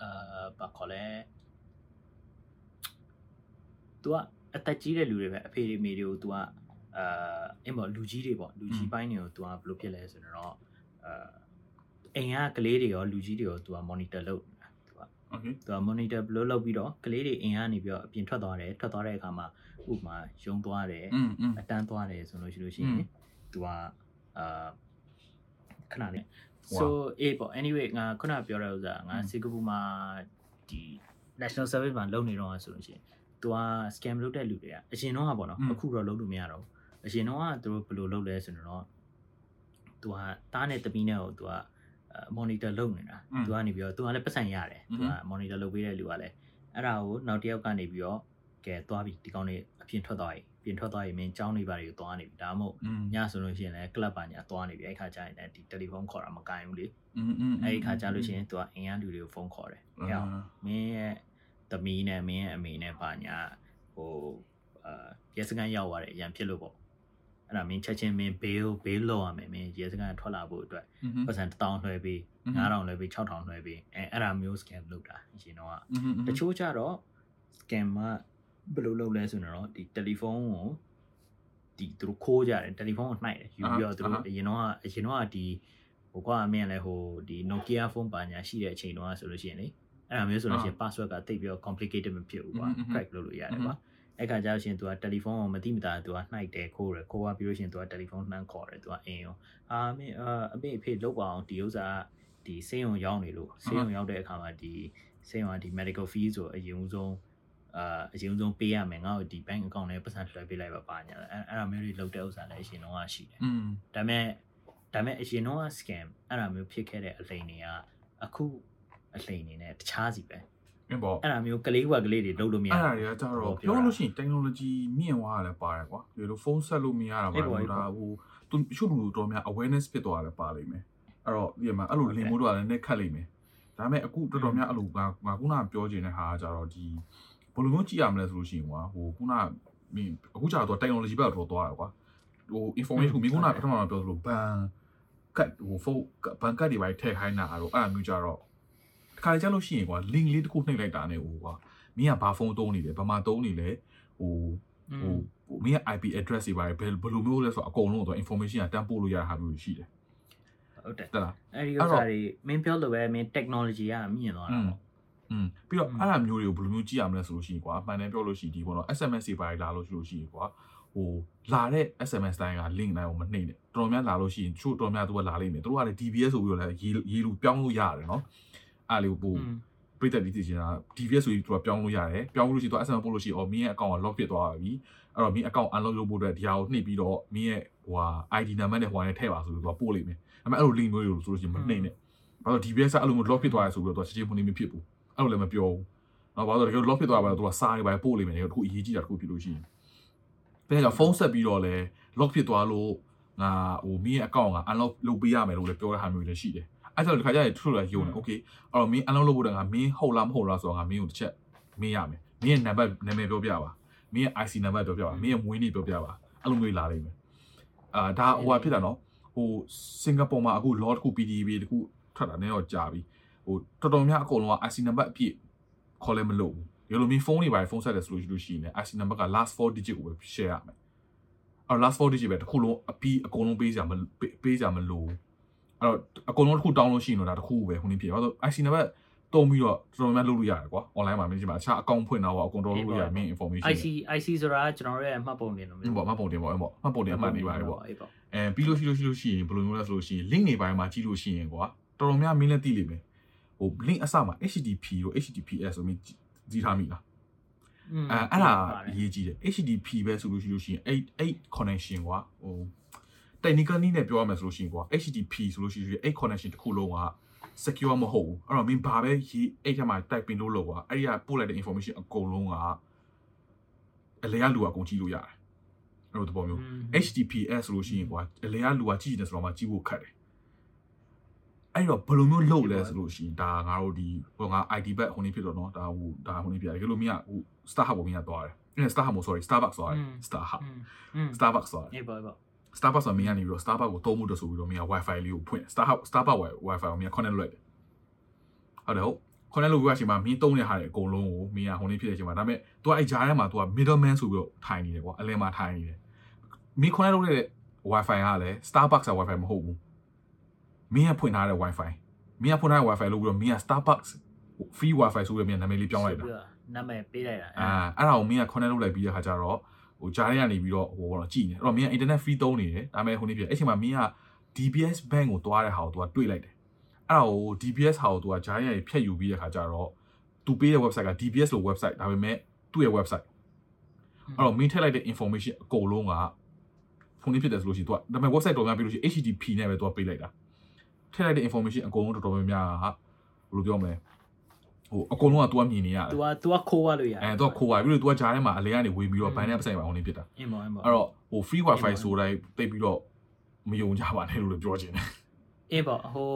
အာဘာခေါ်လဲ သူကအသက်ကြီးတဲ့လူတွေပဲအဖေတွေမိတွေကို तू ကအာအင်းပေါ့လူကြီးတွေပေါ့လူကြီးပိုင်းတွေကို तू ကဘယ်လိုဖြစ်လဲဆိုတော့အာအိမ်ကကလေးတွေရောလူကြီးတွေရော तू က monitor လုပ် तू က okay तू က monitor ဘယ်လိုလုပ်ပြီးတော့ကလေးတွေအိမ်ကနေပြီးတော့အပြင်ထွက်သွားတယ်ထွက်သွားတဲ့အခါမှာဥပမာယုံသွားတယ်အတန်းသွားတယ်ဆိုလို့ရှိလို့ရှိရင် तू ကအာခဏလေး so a ပေါ့ anyway ငါခုနပြောတဲ့ဥစ္စာငါစီကာပူမှာဒီ national service မှာလုပ်နေတော့ဆိုလို့ရှိရင် သူက scam လုပ်တဲ့လူတွေကအရင်တော့ကပေါ့နော်အခုတော့လုပ်လို့မရတော့ဘူးအရင်တော့ကသူတို့ဘယ်လိုလုပ်လဲဆိုတော့သူကတားနဲ့တပီးနဲ့ကိုသူက monitor လုပ်နေတာသူကနေပြီးတော့သူကလည်းပတ်စံရတယ်သူက monitor လုပ်ပေးတဲ့လူကလည်းအဲ့ဒါကိုနောက်တစ်ယောက်ကနေပြီးတော့ကဲသွားပြီဒီကောင်လေးအပြင်ထွက်သွားပြီပြင်ထွက်သွားရင်မင်းကြောင်းနေပါတွေကိုသွားနေပြီဒါမှမဟုတ်ညဆိုလို့ရှိရင်လည်းကလပ်ပါညာသွားနေပြီအဲ့ခါကျရင်လည်းဒီတယ်လီဖုန်းခေါ်တာမကင်ဘူးလေအဲ့ခါကျလို့ရှိရင်သူကအင်အားလူတွေကိုဖုန်းခေါ်တယ်ဟဲ့မင်းရဲ့ သမီးနဲ့မင်းရဲ့အမေနဲ့ပါညာဟိုအာရဲစခန်းရောက်သွားတယ်အရန်ဖြစ်လို့ပေါ့အဲ့ဒါမင်းချက်ချင်းမင်းဘေးကိုဘေးလောက်ရမယ်မင်းရဲစခန်းထွက်လာဖို့အတွက်ပတ်စံ1000လွှဲပြီး9000လွှဲပြီး6000လွှဲပြီးအဲအဲ့ဒါမျိုး scam လုပ်တာအရင်တော့တချို့ကြတော့ scam ကဘယ်လိုလုပ်လဲဆိုတော့ဒီတယ်လီဖုန်းကိုဒီသူတို့ခိုးကြတယ်တယ်လီဖုန်းကိုနှိုက်တယ်ယူပြီးတော့သူတို့အရင်တော့အရင်တော့ဒီဟိုကွာမင်းလည်းဟိုဒီ Nokia ဖုန်းပါညာရှိတဲ့အချိန်တုန်းကဆိုလို့ရှိရင်လေ အဲ့ဒါမျိုးဆိုလို့ရှိရင် password ကတိတ်ပြီးတော့ complicated မဖြစ်ဘူးကွာ crack လုပ်လို့ရတယ်ကွာအဲ့ခါကျတော့ရှင် तू ကတယ်လီဖုန်းကိုမတိမတာ तू ကနှိုက်တယ်ခိုးတယ်ခိုးသွားပြီးလို့ရှင် तू ကတယ်လီဖုန်းနှမ်းခေါ်တယ် तू ကအင်းရောအာမင်းအမေအဖေလောက်ပါအောင်ဒီဥစ္စာဒီစေးရုံရောက်နေလို့စေးရုံရောက်တဲ့အခါမှာဒီစေးရုံကဒီ medical fee ဆိုအရင်ဦးဆုံးအာအရင်ဆုံးပေးရမယ်ငါ့ကိုဒီ bank account နဲ့ပတ်စံလွှဲပေးလိုက်ပါပါညာအဲ့အဲ့ဒါမျိုးတွေလုပ်တဲ့ဥစ္စာလည်းအရင်တော့ရှိတယ် อืม ဒါပေမဲ့ဒါပေမဲ့အရင်တော့ scam အဲ့ဒါမျိုးဖြစ်ခဲ့တဲ့အလိန်တွေကအခု အလိန်နေနဲ့တခြားစီပဲအင်းပေါ့အဲ့ဒါမျိုးကလေးကွက်ကလေးတွေလုပ်လို့မရအဲ့ဒါဘူးတွေကကြတော့ပြောပြောတာလို့ရှိရင် technology မြင့်သွားတာလည်းပါတယ်ကွာဒီလိုဖုန်းဆက်လို့မရတာအေးပါပေါ့အေးလို့ပေါ့ဒါဟိုသူချို့လူတော်များ awareness ဖြစ်သွားတယ်ပါလိမ့်မယ်အဲ့တော့ဒီမှာအဲ့လိုဟုတ်တယ်လင်မို့တော့လည်းနဲ့ခတ်လိမ့်မယ်ဒါပေမဲ့အခုတော်တော်များအဲ့လိုငါငါခုနကပြောချင်တဲ့ဟာကကြတော့ဒီဘယ်လိုမျိုးကြည့်ရမလဲဆိုလို့ရှိရင်ကွာဟိုခုနကမင်းအခုကျတော့ technology ဘက်တော့သွားတယ်ကွာဟို information မင်းခုနကပထမပြောသလိုဘန်ကတ်ဟိုဖုန်းဘန်ကတ်တွေပါထည့်ခိုင်းတာအဲ့တော့အဲ့လိုမျိုးကြတော့တ ခါကြလို့ရှိရင်ကွာ link လေးတစ်ခုနှိပ်လိုက်တာနဲ့ဟိုကွာမင်းကဘာဖုန်းသုံးနေလဲဘာမှသုံးနေလဲဟို อื ဟို ม ဟိုမင်းရဲ့ IP address တွေပါတယ်ဘယ်ဘယ်လိုမျိုးလဲဆိုတော့အကုန်လုံးတော့ information ကတန်းပို့လို့ရတဲ့ဟာမျိုးရှိတယ် ဟုတ်တယ် တက်လား အဲ့ဒီ အဲ့ ဥစ္ တော့ စာတွေမင်းပြောလို့ပဲမင်း technology ကမြင့်သွားတာပေါ့ อืมပြီးတော့ อืม အဲ့ဒါမျိုးတွေကိုဘယ်လိုမျိုးကြည့်ရမလဲဆိုလို့ရှိရင်ကွာအမှန်တမ်းပြောလို့ရှိရင်ဒီပေါ့နော် SMS တွေပါတယ်လာလို့ရှိလို့ရှိရင်ကွာဟိုလာတဲ့ SMS တိုင်းက link တိုင်းကိုမနှိမ့်နဲ့တော်တော်များလာလို့ရှိရင်ချို့တော်များသူကလာလိမ့်မယ်သူတို့ကလည်း DBS ဆိုပြီးတော့လည်းရေးရေးလူပြောင်းလို့ရတယ်နော် အဲ့လိုပို့อืมပြည့်တဲ့ဒီသိချင်တာ DBS ဆိုပြီးသူကပြောင်းလို့ရတယ်ပြောင်းလို့ရှိရင်သူ SMS ပို့လို့ရှိရင်အော်မင်းရဲ့ account က lock ဖြစ်သွားပါပြီအဲ့တော့မင်း account unlock လုပ်ဖို့အတွက်ဒီဟာကိုနှိပ်ပြီးတော့မင်းရဲ့ဟိုဟာ ID number နဲ့ဟိုဟာနဲ့ထည့်ပါဆိုပြီးသူကပို့လိမ့်မယ်ဒါပေမဲ့အဲ့လို link မျိုးတွေကိုဆိုလို့ရှိရင်မနှိမ့်နဲ့ဘာလို့ DBS ကအဲ့လိုမျိုး lock ဖြစ်သွားရဆိုပြီးတော့သူကချက်ချင်းမနေမဖြစ်ဘူးအဲ့လိုလည်းမပြောဘူးနော်ဘာလို့လဲတကယ် lock ဖြစ်သွားပါတော့သူကစားနေပါပို့လိမ့်မယ်တကယ်တခုအရေးကြီးတာတခုဖြစ်လို့ရှိရင်ပြီးတော့ဖုန်းဆက်ပြီးတော့လဲ lock ဖြစ်သွားလို့ငါဟိုမင်းရဲ့ account က unlock လုပ်ပေးရမယ်လို့လည်းပြောတဲ့ဟာမျိုးလည်းရှိတယ် အဲ့ဒါဆိုဒီခါကျရင်ထထလာယုံတယ် okay အဲ့တော့မင်း unlock လုပ်ဖို့တကငါမင်းဟုတ်လားမဟုတ်လားဆိုတော့ငါမင်းကိုတစ်ချက်မေးရမယ်မင်းရဲ့ number နာမည်ပြောပြပါမင်းရဲ့ IC number ပြောပြပါမင်းရဲ့မွေးနေ့ပြောပြပါအဲ့လိုမျိုးလာလိမ့်မယ်အာဒါဟိုဟာဖြစ်တာနော်ဟိုစင်ကာပူမှာအခု law တခု PDB တခုထွက်တာနည်းတော့ကြာပြီဟိုတော်တော်များအကုန်လုံးက IC number အပြည့်ခေါ်လဲမလို့ဘူးဒီလိုမျိုးဖုန်းတွေပါဖုန်းဆက်တယ်ဆိုလို့ရှိရင် IC number က last 4 digit ကိုပဲ share ရမယ်အဲ့ last 4 digit ပဲတစ်ခုလုံးအပြီးအကုန်လုံးပေးစရာမပေးစရာမလို အဲ့တော့အကုန်လုံးတစ်ခုတောင်းလို့ရှိရင်တော့ဒါတစ်ခုပဲခုနေဖြစ်ဘာလို့ IC number တုံးပြီးတော့တော်တော်များလုပ်လို့ရတယ်ကွာ online မှာမင်းကြီးမှာအခြားအကောင့်ဖွင့်တော့အကုန်တော်လုပ်လို့ရတယ် main information IC IC ဆိုတာကကျွန်တော်တို့ရဲ့မှတ်ပုံတင်လို့ဒီပေါ့မှတ်ပုံတင်ပေါ့အဲ့ပေါ့မှတ်ပုံတင်အမှတ်နေပါတယ်ပေါ့အေးပေါ့အဲပြီးလို့ရှိလို့ရှိလို့ရှိရင်ဘယ်လိုမျိုးလဲဆိုလို့ရှိရင် link တွေပိုင်းမှာကြည့်လို့ရှိရင်ကွာတော်တော်များမင်းလည်းသိလိမ့်မယ်ဟို link အစမှာ HTTP တို့ HTTPS ဆိုပြီးကြည့်ထားမိလားอืมအဲအဲ့ဒါအရေးကြီးတယ် HTTP ပဲဆိုလို့ရှိလို့ရှိရင်အဲ့အဲ့ connection ကွာဟို technical နည်းနဲ့ပြောရမယ်ဆိုလို့ရှိရင်ကွာ HTTP ဆိုလို့ရှိရင်အဲ့ connection တစ်ခုလုံးက secure မဟုတ်ဘူးအဲ့တော့မင်းဘာပဲရေးအဲ့ထက်မှာ typing လုပ်လို့ကွာအဲ့ဒီကပို့လိုက်တဲ့ information အကုန်လုံးကအလေရလူကအကုန်ကြည့်လို့ရတယ်အဲ့လိုသဘောမျိုး HTTPS ဆိုလို့ရှိရင်ကွာအလေရလူကကြည့်နေဆိုတော့မှကြည့်ဖို့ခက်တယ်အဲ့တော့ဘယ်လိုမျိုးလုပ်လဲဆိုလို့ရှိရင်ဒါငါတို့ဒီဟိုငါ ID back ဟိုနေဖြစ်တော့เนาะဒါဟိုဒါဟိုနေပြတယ်ကဲလို့မင်းကဟို Starhub ကိုမင်းကသွားတယ်အဲ့ Starhub မို့ sorry Starbucks သွားတယ် Starhub อืมอืม Starbucks သွားတယ် အေးပေါ့အေးပေါ့ Starbucks ဆိုမင်းကနေပြီးတော့ Starbucks ကိုသုံးမှုတဆိုပြီးတော့မင်းက Wi-Fi လေးကိုဖွင့် Starhub Starbucks Wi-Fi ကိုမင်းက connect လုပ်လိုက်တယ်ဟုတ်တယ်ဟုတ် connect လုပ်ပြီးအချိန်မှာမင်းသုံးတဲ့ဟာတွေအကုန်လုံးကိုမင်းကဟိုနေဖြစ်တဲ့အချိန်မှာဒါပေမဲ့ तू အဲ့ဂျားထဲမှာ तू က middleman ဆိုပြီးတော့ထိုင်နေတယ်ကွာအလယ်မှာထိုင်နေတယ်မင်း connect လုပ်တဲ့ Wi-Fi ကလည်း Starbucks က Wi-Fi မဟုတ်ဘူးမင်းကဖွင့်ထားတဲ့ Wi-Fi မင်းကဖွင့်ထားတဲ့ Wi-Fi လို့ပြီးတော့မင်းက Starbucks free Wi-Fi ဆိုပြီးတော့မင်းနာမည်လေးပြောင်းလိုက်တာနာမည်ပေးလိုက်တာအာအဲ့ဒါကိုမင်းက connect လုပ်လိုက်ပြီးတဲ့ခါကျတော့ ဟိုဂျားထဲကနေပြီးတော့ဟိုတော့ကြည့်နေအဲ့တော့မင်းက internet free သုံးနေတယ်ဒါပေမဲ့ဟိုနေ့ပြအဲ့ချိန်မှာမင်းက DBS bank ကိုတွားတဲ့ဟာကို तू ကတွေ့လိုက်တယ်အဲ့ဒါကို DBS ဟာကို तू ကဂျားထဲကနေဖြတ်ယူပြီးတဲ့ခါကျတော့ သူပေးတဲ့ website က DBS လို့ website ဒါပေမဲ့သူ့ရဲ့ website အဲ့တော့ main ထည့်လိုက်တဲ့ information အကုန်လုံးကဖုန်းလေးဖြစ်တယ်ဆိုလို့ရှိရင် तू ကဒါပေမဲ့ website တော်များပြီးလို့ရှိရင် HTTP နဲ့ပဲ तू ကပေးလိုက်တာထည့်လိုက်တဲ့ information အကုန်လုံးတော်တော်များများကဘယ်လိုပြောမလဲ ဟိုအကုန်လုံးက तू ကမြင်နေရတယ် तू က तू ကခိုးရလို့ရတယ် အဲ तू ကခိုးပါပြီးလို့ तू ကဂျားထဲမှာအလဲကနေဝင်ပြီးတော့ อืม ဘန်နဲ့ပတ်ဆိုင်ပါအောင်လေးဖြစ်တာ အင်းပေါ့အင်းပေါ့ အဲ့တော့ဟို free wifi အင်းပါ ဆိုတိုင်းတိတ်ပြီးတော့မယုံကြပါနဲ့လို့လည်းပြောချင်တယ် အင်းပေါ့ဟို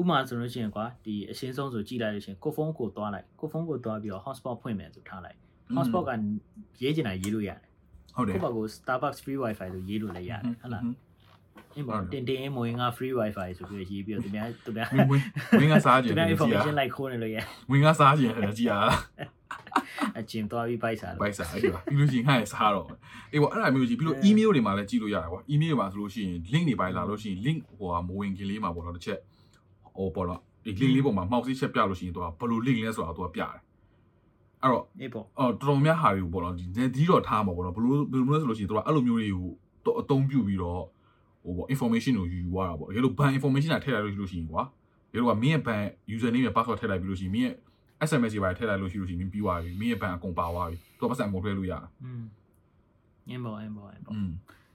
ဥမာဆိုလို့ရှိရင်ကွာဒီအရှင်းဆုံးဆိုကြည့်လိုက်လို့ရှိရင်ကိုဖုန်းကိုသွားလိုက်ကိုဖုန်းကိုသွားပြီးတော့ hotspot ဖွင့်မယ်ဆိုထားလိုက် hotspot ကရေးချင်တာရေးလို့ရတယ် ဟုတ်တယ် ကိုယ့်ဘာကို Starbucks free wifi လို့ရေးလို့လည်းရတယ်ဟုတ်လား အင်းပေါ့တင်တင်မဝင်က free wifi ဆိုပြီးရေးပြီးတော့သူများသူများဝင်ဝင်ဝင်ကစားကြသူင်တများယ်ကြည် information ရလိုက်ခိုးနေလို့ရဝင်ကစားကြင်တယ်ကြည်ရအကျင်သွားပြီးပိုက်စားလို့ဘိုက်စားအဲ့ဒါပြီးလို့ရှိရင်ငါ့ရဲ့စားတော့အေးပေါ့အဲ့ဒါမျိုးကြီးပြီးလို့ email တွေမှာလည်းကြည့်လို့ရတယ်ကွာ email တွေမှာဆိုလို့ရှိရင် link တွေပိုင်းလာလို့ရှိရင် link ဟိုဟာမဝင်ခင်လေးမှာပေါ့နော်တစ်ချက်ဟိုပေါ့နော်ဒီ link လေးပုံမှာ mouse ချက်ပြလို့ရှိရင်သူကဘယ်လို link လဲဆိုတာသူကပြတယ်အဲ့တော့အေးပေါ့အော်တော်တော်များဟာတွေကိုပေါ့နော်ဒီဒီတော့ထားမှာပေါ့နော်ဘယ်လိုဘယ်လိုလဲဆိုလို့ရှိရင်သူကအဲ့လိုမျိုးတွေကိုတော့အသုံးပြုပြီးတော့ ဟိုပေါ့ information ကိုယူယူရတာပေါ့တကယ်လို့ ban information တာထည့်လိုက်လို့ရှိရင်ကွာတကယ်လို့ကမင်းရဲ့ ban username နဲ့ password ထည့်လိုက်ပြီးလို့ရှိရင်မင်းရဲ့ SMS တွေပါထည့်လိုက်လို့ရှိလို့ရှိရင်မင်းပြီးသွားပြီမင်းရဲ့ ban အကုန်ပါသွားပြီသူကပတ်စံအကုန်တွဲလို့ရတာอืมအင်းပေါ့အင်းပေါ့အင်းပေါ့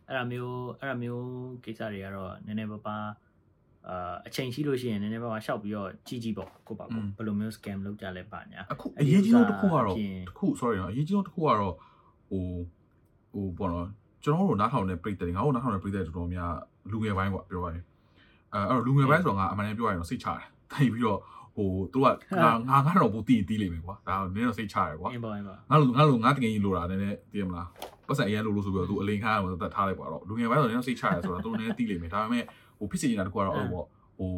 အဲ့ဒါမျိုးအဲ့ဒါမျိုးကိစ္စတွေကတော့နည်းနည်းပါးပါအာအချိန်ရှိလို့ရှိရင်နည်းနည်းပါးပါရှောက်ပြီးတော့ကြီးကြီးပေါ့ကိုပါပေါ့ဘယ်လိုမျိုး scam လုပ်ကြလဲပါညာအခုအရေးကြီးဆုံးတစ်ခုကတော့တစ်ခု sorry နော်အရေးကြီးဆုံးတစ်ခုကတော့ဟိုဟိုပေါ့နော် ကျွန်တော်တို့နားထောင်တဲ့ပြည်တယ်ငါတို့နားထောင်တဲ့ပြည်တယ်တော်တော်များလူငယ်ပိုင်းကွာပြောရရင်အဲအဲ့တော့လူငယ်ပိုင်းဆိုတော့ငါအမှန်တမ်းပြောရရင်တော့စိတ်ချတယ်တိုင်ပြီးတော့ဟိုသူကငါငါငါတော့ဘူးတီးတီးလိမ့်မယ်ကွာဒါနည်းတော့စိတ်ချတယ်ကွာအင်းပေါ့အင်းပေါ့ငါလိုငါလိုငါတကယ်ကြီးလိုတာနည်းနည်းသိရမလားပတ်စံအရင်လိုလို့ဆိုပြီးတော့သူအလိန်ခါရမှာတတ်ထားလိုက်ပါတော့လူငယ်ပိုင်းဆိုတော့နည်းတော့စိတ်ချရတယ်ဆိုတော့သူနည်းနည်းတီးလိမ့်မယ်ဒါပေမဲ့ဟိုဖြစ်စီနေတာတခုကတော့အဲ့လိုပေါ့ဟို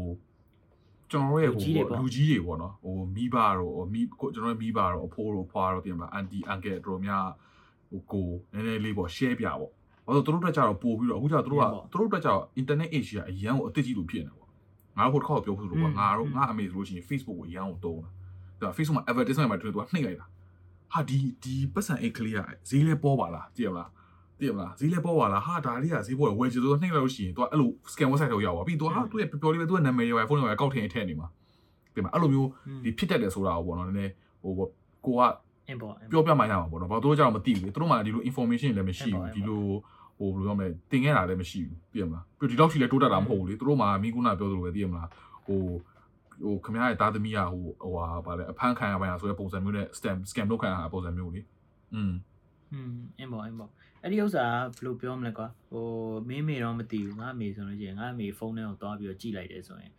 ကျွန်တော်ရဲ့ဟိုလူကြီးတွေပေါ့နော်ဟိုမိဘတို့ဟိုမိကိုကျွန်တော်ရဲ့မိဘတို့အဖိုးတို့ဖွာတို့သိရမလားအန်တီအန်ကယ်တို့များ ဟိုကိုနည်းနည်းလေးပေါ့ share ပြပေါ့ဘာလို့သူတို့တက်ကြတော့ပို့ပြီးတော့အခုကျတော့သူတို့ကသူတို့တက်ကြတော့ internet age ကအရန်ကိုအသစ်ကြီးလိုဖြစ်နေတာပေါ့ငါတို့ခေါက်ပြောဖို့ဆိုတော့ငါတို့ငါအမေဆိုလို့ရှိရင် Facebook ကိုအရန်ကိုတုံးတာဒါ Facebook မှာ advertisement မှာတွေ့သူကနှိမ့်လိုက်တာဟာဒီဒီပတ်စံအိတ်ကလေးကဈေးလဲပေါ်ပါလားကြည့်ရမလားတည်မလားဈေးလဲပေါ်ပါလားဟာဒါလေးကဈေးပေါ်ဝယ်ချင်ဆိုတော့နှိမ့်လိုက်လို့ရှိရင် तू အဲ့လို scam website တော့ရောက်ပါပြီ तू ဟာသူ့ရဲ့ပျော်ပျော်လေးပဲသူ့ရဲ့နာမည်ရော phone ရောအောက်ထင်အထည့်နေမှာတည်မလားအဲ့လိုမျိုးဒီဖြစ်တတ်တယ်ဆိုတာကိုပေါ့နော်နည်းနည်းဟိုပေါ့ကိုက အင်းပေါ့အင်း ပြောပြမှရမှာပေါ့နော်ဘာလို့တို့ကြောင့်မသိဘူးလေသူတို့မှဒီလို information လည်းမရှိဘူးဒီလိုဟိုဘယ်လိုပြောမလဲတင်ခဲ့တာလည်းမရှိဘူးသိရမလားပြီးဒီလောက်ရှိလဲတိုးတက်တာမဟုတ်ဘူးလေသူတို့မှမိကုနာပြောသလိုပဲသိရမလားဟိုဟိုခမရရဲ့သားသမီးကဟိုဟိုဟာဗာလဲအဖမ်းခံရပိုင်းဆိုတဲ့ပုံစံမျိုးနဲ့ scam scam လုပ်ခံရတာပုံစံမျိုးလေอืม อืมအင်းပေါ့အင်းပေါ့အဲ့ဒီဥစ္စာကဘယ်လိုပြောမလဲကွာဟိုမင်းမေတော့မသိဘူးငါအမေဆိုလို့ရှိရင်ငါအမေဖုန်းထဲကိုသွားပြီးတော့ကြည့်လိုက်တယ်ဆိုရင်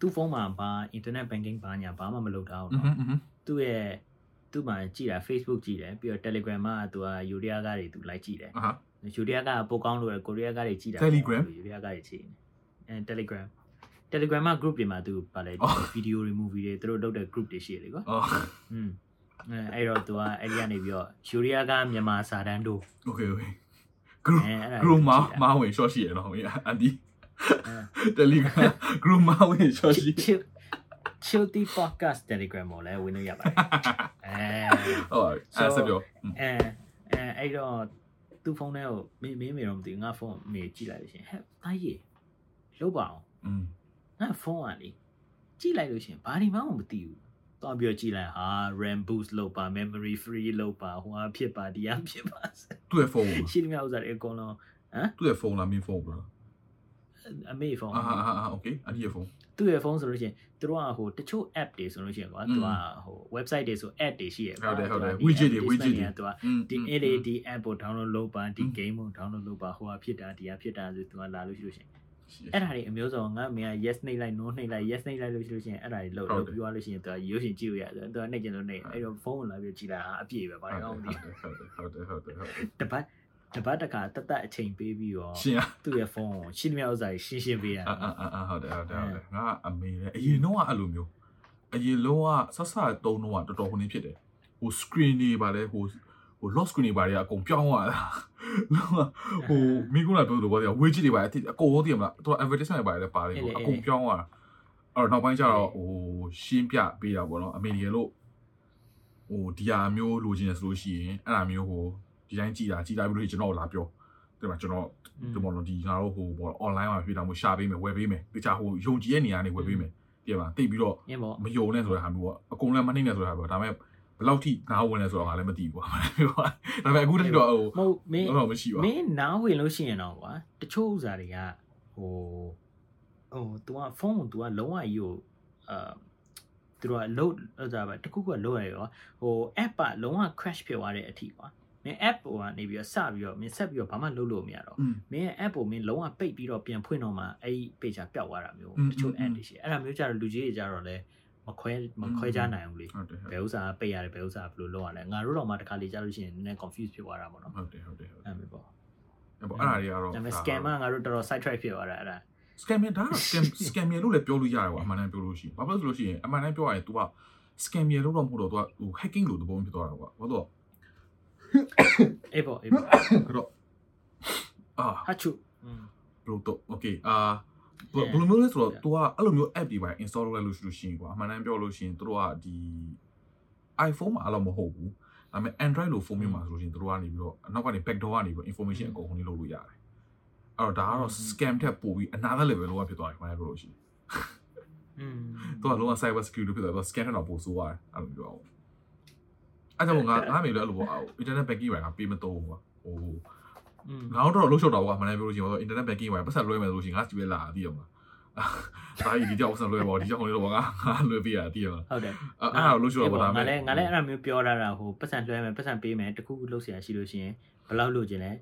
သူ့ဖုန်းမှာဘာ internet banking ဘာညာဘာမှမလုပ်တာဘူး อื เนาะ มอืม သူ့ရဲ့ သူ့မှာကြည့်တာ Facebook ကြည့်တယ်ပြီးတော့ Telegram မှာသူကယူရီးယားကားတွေသူလိုက်ကြည့်တယ်ဟုတ်ယူရီးယားကပိုကောင်းလို့ကိုရီးယားကားတွေကြည့်တာ Telegram ယူရီးယားကားတွေကြည့်နေအဲ Telegram Telegram မှာ group တွေမှာသူပါလဲဗီဒီယိုတွေ movie တွေသူတို့လုပ်တဲ့ group တွေရှိတယ်ကွာဟုတ်อืมအဲ့တော့သူကအဲ့ဒီကနေပြီးတော့ယူရီးယားကမြန်မာစာတန်းတို့ Okay okay group group မှာမဝင် short ရှိရနော်အန်ဒီ Telegram group မှာဝင် short ရှိ chill chill the podcast telegram ကိုလည်းဝင်လို့ရပါတယ်အဲ ဟုတ်ပါအဲ့ဆက်ပြောอืม အဲအဲအဲ့တော့သူ့ဖုန်းထဲကိုမင်းမင်းမေတော့မသိဘူးငါဖုန်းမေကြည့်လိုက်လို့ရှရင်ဟဲ့သားကြီးလုတ်ပါအောင် อืม ငါဖုန်းကလေကြည့်လိုက်လို့ရှရင်ဘာဒီမှမသိဘူးတော့ပြောကြည့်လိုက်ဟာ RAM boost လုပ်ပါ memory free လုပ်ပါဟိုဟာဖြစ်ပါဒီဟာဖြစ်ပါ သူ့ရဲ့ဖုန်း ရှိသမျှဥစ္စာတွေအကုန်လုံး သူ့ရဲ့ဖုန်းလားမင်းဖုန်းဘလား အမေဖုန်း အာအာအာโอเคအန်ဒီရဲ့ဖုန်း သူ့ရဲ့ phone ဆိုလို့ရှိရင်သူတို့ကဟိုတချို့ app တွေဆိုလို့ရှိရင်ကွာသူကဟို website တွေဆို ad တွေရှိရဟုတ်တယ်ဟုတ်တယ် widget တွေ widget တွေသူကဒီ LED app ကို download လုပ်ပါဒီ game ကို download လုပ်ပါဟိုဟာဖြစ်တာဒီဟာဖြစ်တာဆိုသူကလာလို့ရှိလို့ရှိရင်အဲ့ဒါတွေအမျိုးစုံငါမင်းက yes နှိပ်လိုက် no နှိပ်လိုက် yes နှိပ်လိုက်လို့ရှိလို့ရှိရင်အဲ့ဒါတွေလောက်လောက်ပြီးသွားလို့ရှိရင်သူကရုပ်ရှင်ကြည့်လို့ရတယ်သူကနှိပ်ကျင်လို့နှိပ်အဲ့တော့ဖုန်းကိုလာပြီးကြည့်လာအပြည့်ပဲဘာလို့လဲမသိဘူးဟုတ်တယ်ဟုတ်တယ်ဟုတ်တယ်ဟုတ်တယ်တပတ် တပတ်တခါတသက်အချိန်ပေးပြီးတော့ရှင်းရသူ့ရဲ့ဖုန်းကိုရှင်းသမျှဥစ္စာတွေရှင်းရှင်းပေးရအာအာအာဟုတ်တယ်ဟုတ်တယ်ဟုတ်တယ်ငါအမေလည်းအရင်တော့အဲ့လိုမျိုးအရင်လုံးကဆက်ဆက်တုံးတော့တော်တော်ဟိုနေဖြစ်တယ်ဟို screen တွေပါလဲဟိုဟို lock screen တွေပါလေအကုန်ပြောင်းသွားတာလုံးဝဟိုမိကုလာပြောလို့ပြောတယ် widget တွေပါအကုန်လုံးတည်မလားသူက advertisement တွေပါလေပါတယ်ဟိုအကုန်ပြောင်းသွားတာအဲ့တော့နောက်ပိုင်းကျတော့ဟိုရှင်းပြပေးတာပေါ့နော်အမေရီလို့ဟိုဒီဟာမျိုးလိုချင်တယ်ဆိုလို့ရှိရင်အဲ့ဒါမျိုးဟို ဒီတိုင်းကြည်တာကြည်တာပြီးလို့ကျွန်တော်လာပြောတယ်မှာကျွန်တော်ဒီမော်ဒယ်ဒီငါတို့ဟိုဘော online မှာပြတာမျိုးရှာပေးမယ်ဝယ်ပေးမယ်တခြားဟိုယုံကြည်ရဲ့နေရာနေဝယ်ပေးမယ်တည်ပါတိတ်ပြီးတော့အင်းပေါ့မယုံနဲ့ဆိုတဲ့ဟာမျိုးပေါ့အကုန်လည်းမနှိမ့်နဲ့ဆိုတဲ့ဟာပေါ့ဒါပေမဲ့ဘယ်လောက်ထိနားဝင်လဲဆိုတော့ငါလည်းမသိဘူးကွာဒါပေမဲ့အခုတည်းတော့ဟိုမဟုတ်မင်းတော့မရှိပါမင်းနားဝင်လို့ရှိရင်တော့ကွာတချို့ဥစားတွေကဟိုဟို तू ကဖုန်းကို तू ကလုံးဝကြီးကိုအာသူတို့ကလုံးဥစားပဲတခုခုကလုံးရရောဟို app ကလုံးဝ crash ဖြစ်သွားတဲ့အထိကွာ မင်း app ပေါ်ကနေပြီးတော့စပြီးတော့မင်းဆက်ပြီးတော့ဘာမှလုပ်လို့မရတော့မင်းရဲ့ app ပေါ်မင်းလုံးဝပိတ်ပြီးတော့ပြန်ဖွင့်တော့မှအဲ့ဒီ page ပျောက်သွားတာမျိုးတချို့ app တွေရှိအဲ့ဒါမျိုးကြတော့လူကြီးတွေကြတော့လဲမခွဲမခွဲကြနိုင်ဘူးလေဘယ်ဥစားပိတ်ရတယ်ဘယ်ဥစားဘယ်လိုလုပ်ရလဲငါတို့တော့မှတစ်ခါလေကြလို့ရှိရင်နည်းနည်း confuse ဖြစ်သွားတာပေါ့နော်ဟုတ်တယ်ဟုတ်တယ်ဟုတ်တယ်အဲ့ပေါ့အဲ့ပေါ့အဲ့ဒါတွေကတော့ဒါပေမဲ့ scam ကငါတို့တော်တော် side track ဖြစ်သွားတာအဲ့ဒါ scam ရဒါတော့ scam scam ရလို့လည်းပြောလို့ရတယ်ကွာအမှန်တမ်းပြောလို့ရှိရင်ဘာဖြစ်လို့ရှိရင်အမှန်တမ်းပြောရရင် तू က scam ရလို့တော့မဟုတ်တော့ तू ဟို hacking လို့သဘောမျိုးဖြစ်သွားတာကွာဘာလို့ အေးပေါ့အေးပေါ့ အဲ့တော့အာ ဟာချူ ဘလို့တော့ okay အာဘယ်လိုမျိုးလဲဆိုတော့ तू ကအဲ့လိုမျိုး app တွေပါ install လုပ်လိုက်လို့ရှိလို့ရှိရင်ကွာအမှန်တမ်းပြောလို့ရှိရင်တို့ကဒီ iPhone မှာအဲ့လိုမဟုတ်ဘူးဒါပေမဲ့ Android လို့ဖုန်းမျိုးမှာဆိုလို့ရှိရင်တို့ကနေပြီးတော့အနောက်ကနေ backdoor ကနေပြီး information အကုန်လုံးလုပ်လို့ရတယ်အဲ့တော့ဒါကတော့ scam ထက်ပိုပြီး another level လောက်ဖြစ်သွားတယ်ခင်ဗျားပြောလို့ရှိရင် อืม သူကလုံးဝ cyber security ဖြစ်သွားတော့ scan တော့ပို့ဆိုးရတယ်အဲ့လိုပြော အောင်အဲ့ကြောင့်ငါငါမေလို့အဲ့လိုပေါ့ internet banking ပဲငါပေးမတော့ဘူးကွာဟို อืม ငါတော့လှုပ်ရှော့တာကွာမနေ့ပြောလို့ရှိရင်တော့ internet banking ပဲပတ်ဆက်လွှဲမယ်ဆိုလို့ရှိရင်ငါကြည့်ပဲလာသိရမှာဒါကြီးဒီကြောက်ပတ်ဆက်လွှဲပေါ့ဒီကြောက်လေးတော့ငါငါလွှဲပေးရသိရမှာ ဟုတ်တယ် အဲ့အဲ့ဒါလှုပ်ရှော့တော့ဒါ ငါလည်းငါလည်းအဲ့ဒါမျိုးပြောတာတာဟိုပတ်စံလွှဲမယ်ပတ်စံပေးမယ်တခုခုလုပ်เสียရှိလို့ရှိရင်ဘယ်လောက်လုပ်ခြင်းလဲ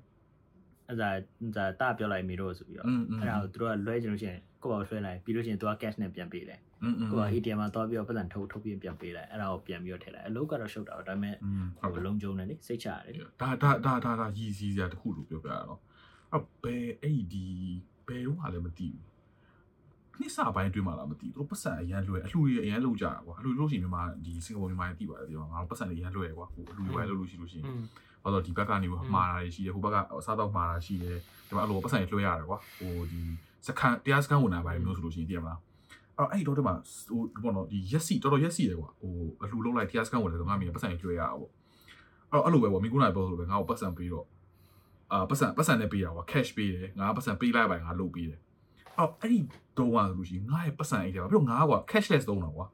အဲ့ဒါဒါတာပြောလိုက်မိတော့ဆိုပြီးတော့ อืมอืม အဲ့ဒါကိုသူတို့ကလွှဲခြင်းလို့ရှိရင်ကိုယ့်ဘာကိုလွှဲလိုက်ပြီးလို့ရှိရင်သူက cash နဲ့ပြန်ပေးတယ် อืมอืม ကိုက ATM မှာသွားပြီးတော့ပတ်စံထုတ်ထုတ်ပြီးပြန်ပေးလိုက်အဲ့ဒါကိုပြန်ပြီးတော့ထည့်လိုက်အလုပ်ကတော့ရှုပ်တာတော့ဒါပေမဲ့ဟိုလုံးကျုံတယ်လေစိတ်ချရတယ်ဒါဒါဒါဒါဒါရည်စည်းစရာတခုလို့ပြောပြရတော့အဘယ်အဲ့ဒီဘယ်တော့လည်းမသိဘူးနှစ်စာပိုင်းတွေ့မှလားမသိဘူးသူပတ်စံအရန်လွယ်အလှူရအရန်လုံးကြတာကွာအလှူလို့ရှိရင်မြန်မာဒီစင်ကာပူမြန်မာပြည်သိပါတယ်ဒီမှာငါတို့ပတ်စံအရန်လွယ်ကွာဟိုအလှူရလို့လို့ရှိလို့ရှိရင်ဘာလို့ဒီဘက်ကနေမှာတာရှိတယ်ဟိုဘက်ကစားတော့မှာတာရှိတယ်ဒီမှာအလိုပတ်စံလွှဲရတယ်ကွာဟိုဒီစကန်တရားစကန်ဝင်တာပါတယ်မျိုးဆိုလို့ရှိရင်သိရမလား အဲ့အဲ့တော့ဒီမှာဟိုဘောနော်ဒီရက်စီတော်တော်ရက်စီတယ်ကွာဟိုအလှူလုံးလိုက်တရားစကန်ဝင်တယ်ဆိုငါမြင်ပတ်စံကြွေရတာပေါ့အဲ့တော့အဲ့လိုပဲကွာမိကုနာပြောဆိုလိုပဲငါ့ကိုပတ်စံပေးတော့အာပတ်စံပတ်စံနဲ့ပေးတာကွာ cash ပေးတယ်ငါပတ်စံပေးလိုက်ပါငါလုပ်ပေးတယ်အော်အဲ့ဒီတော့ကဆိုလို့ရှိရင်ငါရဲ့ပတ်စံအိတ်တယ်ပါပြီးတော့ငါကွာ cashless သုံးတာကွာ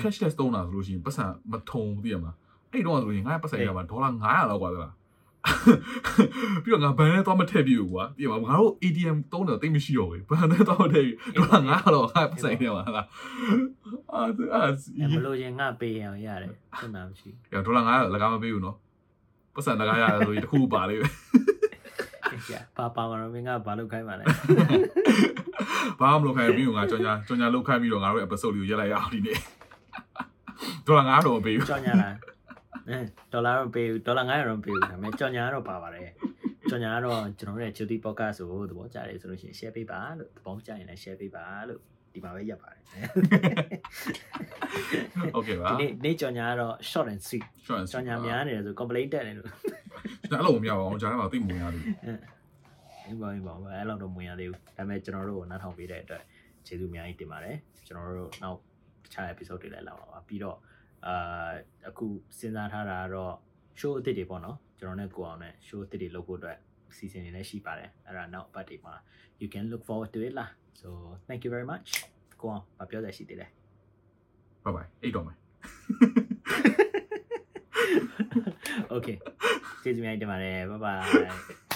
cashless သုံးတာဆိုလို့ရှိရင်ပတ်စံမထုံဘူးသိရမလားအဲ့တော့ဆိုရင်ငါရဲ့ပတ်စံအိတ်ကမှာဒေါ်လာ900လောက်ကွာသလား ပြီးတော့ငါဘန်နဲ့တော့မထည့်ပြဘူးကွာသိရမလားငါတို့ ATM သုံးတယ်တိတ်မရှိတော့ဘူးဘန်နဲ့တော့မထည့်ဘူးဒေါ်လာ900လောက်ငါပတ်စံရမှာလားအာသူအာအဲ့မလို့ရင်ငါပေးရအောင်ရတယ်စိတ်နာမရှိရဒေါ်လာ900လကားမပေးဘူးနော်ပတ်စံလကားရတယ်ဆိုရင်တစ်ခုပါလေးပဲဘူးကြာပါပါမလို့မင်းကဘာလုပ်ခိုင်းပါလဲဘာမှမလုပ်ခိုင်းဘူးငါကြောင်ညာကြောင်ညာလုပ်ခိုင်းပြီးတော့ငါတို့ episode လေးကိုရက်လိုက်ရအောင်ဒီနေ့ဒေါ်လာ900တော့မပေးဘူးကြောင်ညာလား အဲဒေါ်လာတော့ပေးဘူးဒေါ်လာ900တော့ပေးဘူးဒါပေမဲ့ကြောင်ညာကတော့ပါပါတယ်ကြောင်ညာကတော့ကျွန်တော်တို့ရဲ့ Judy Podcast ကိုသဘောကျတယ်ဆိုလို့ရှိရင် share ပေးပါလို့သဘောကျရင်လည်း share ပေးပါလို့ဒီမှာပဲရပ်ပါတယ် โอเคပါ ဒီနေ့နေ့ကြောင်ညာကတော့ short and sweet ရှော့န် ကြောင်ညာများနေတယ်ဆို complaint တက်နေလို့ ကျွန်တော်အဲ့လိုမရပါဘူးဂျာထဲမှာသိမဝင်ရဘူး ဒီပါဒီပါအဲ့လောက်တော့မဝင်ရသေးဘူးဒါပေမဲ့ကျွန်တော်တို့ကိုနားထောင်ပေးတဲ့အတွက်ကျေးဇူးအများကြီးတင်ပါတယ်ကျွန်တော်တို့နောက်တခြား episode တွေလည်းလာပါပါပြီးတော့ အာအခုစဉ်းစားထားတာကတော့ show အသစ်တွေပေါ့နော်ကျွန်တော်နဲ့ကိုအောင်နဲ့ show အသစ်တွေလုပ်ဖို့အတွက်စီစဉ်နေလည်းရှိပါတယ်အဲ့ဒါနောက်ပတ်တွေမှာ you can look forward to it လား so thank you very much ကိုအောင်မပြောစရာရှိသေးတယ်ဘိုင်ဘိုင်အိတ်တော့မယ် okay ကျေးဇူးအများကြီးတင်ပါတယ် bye bye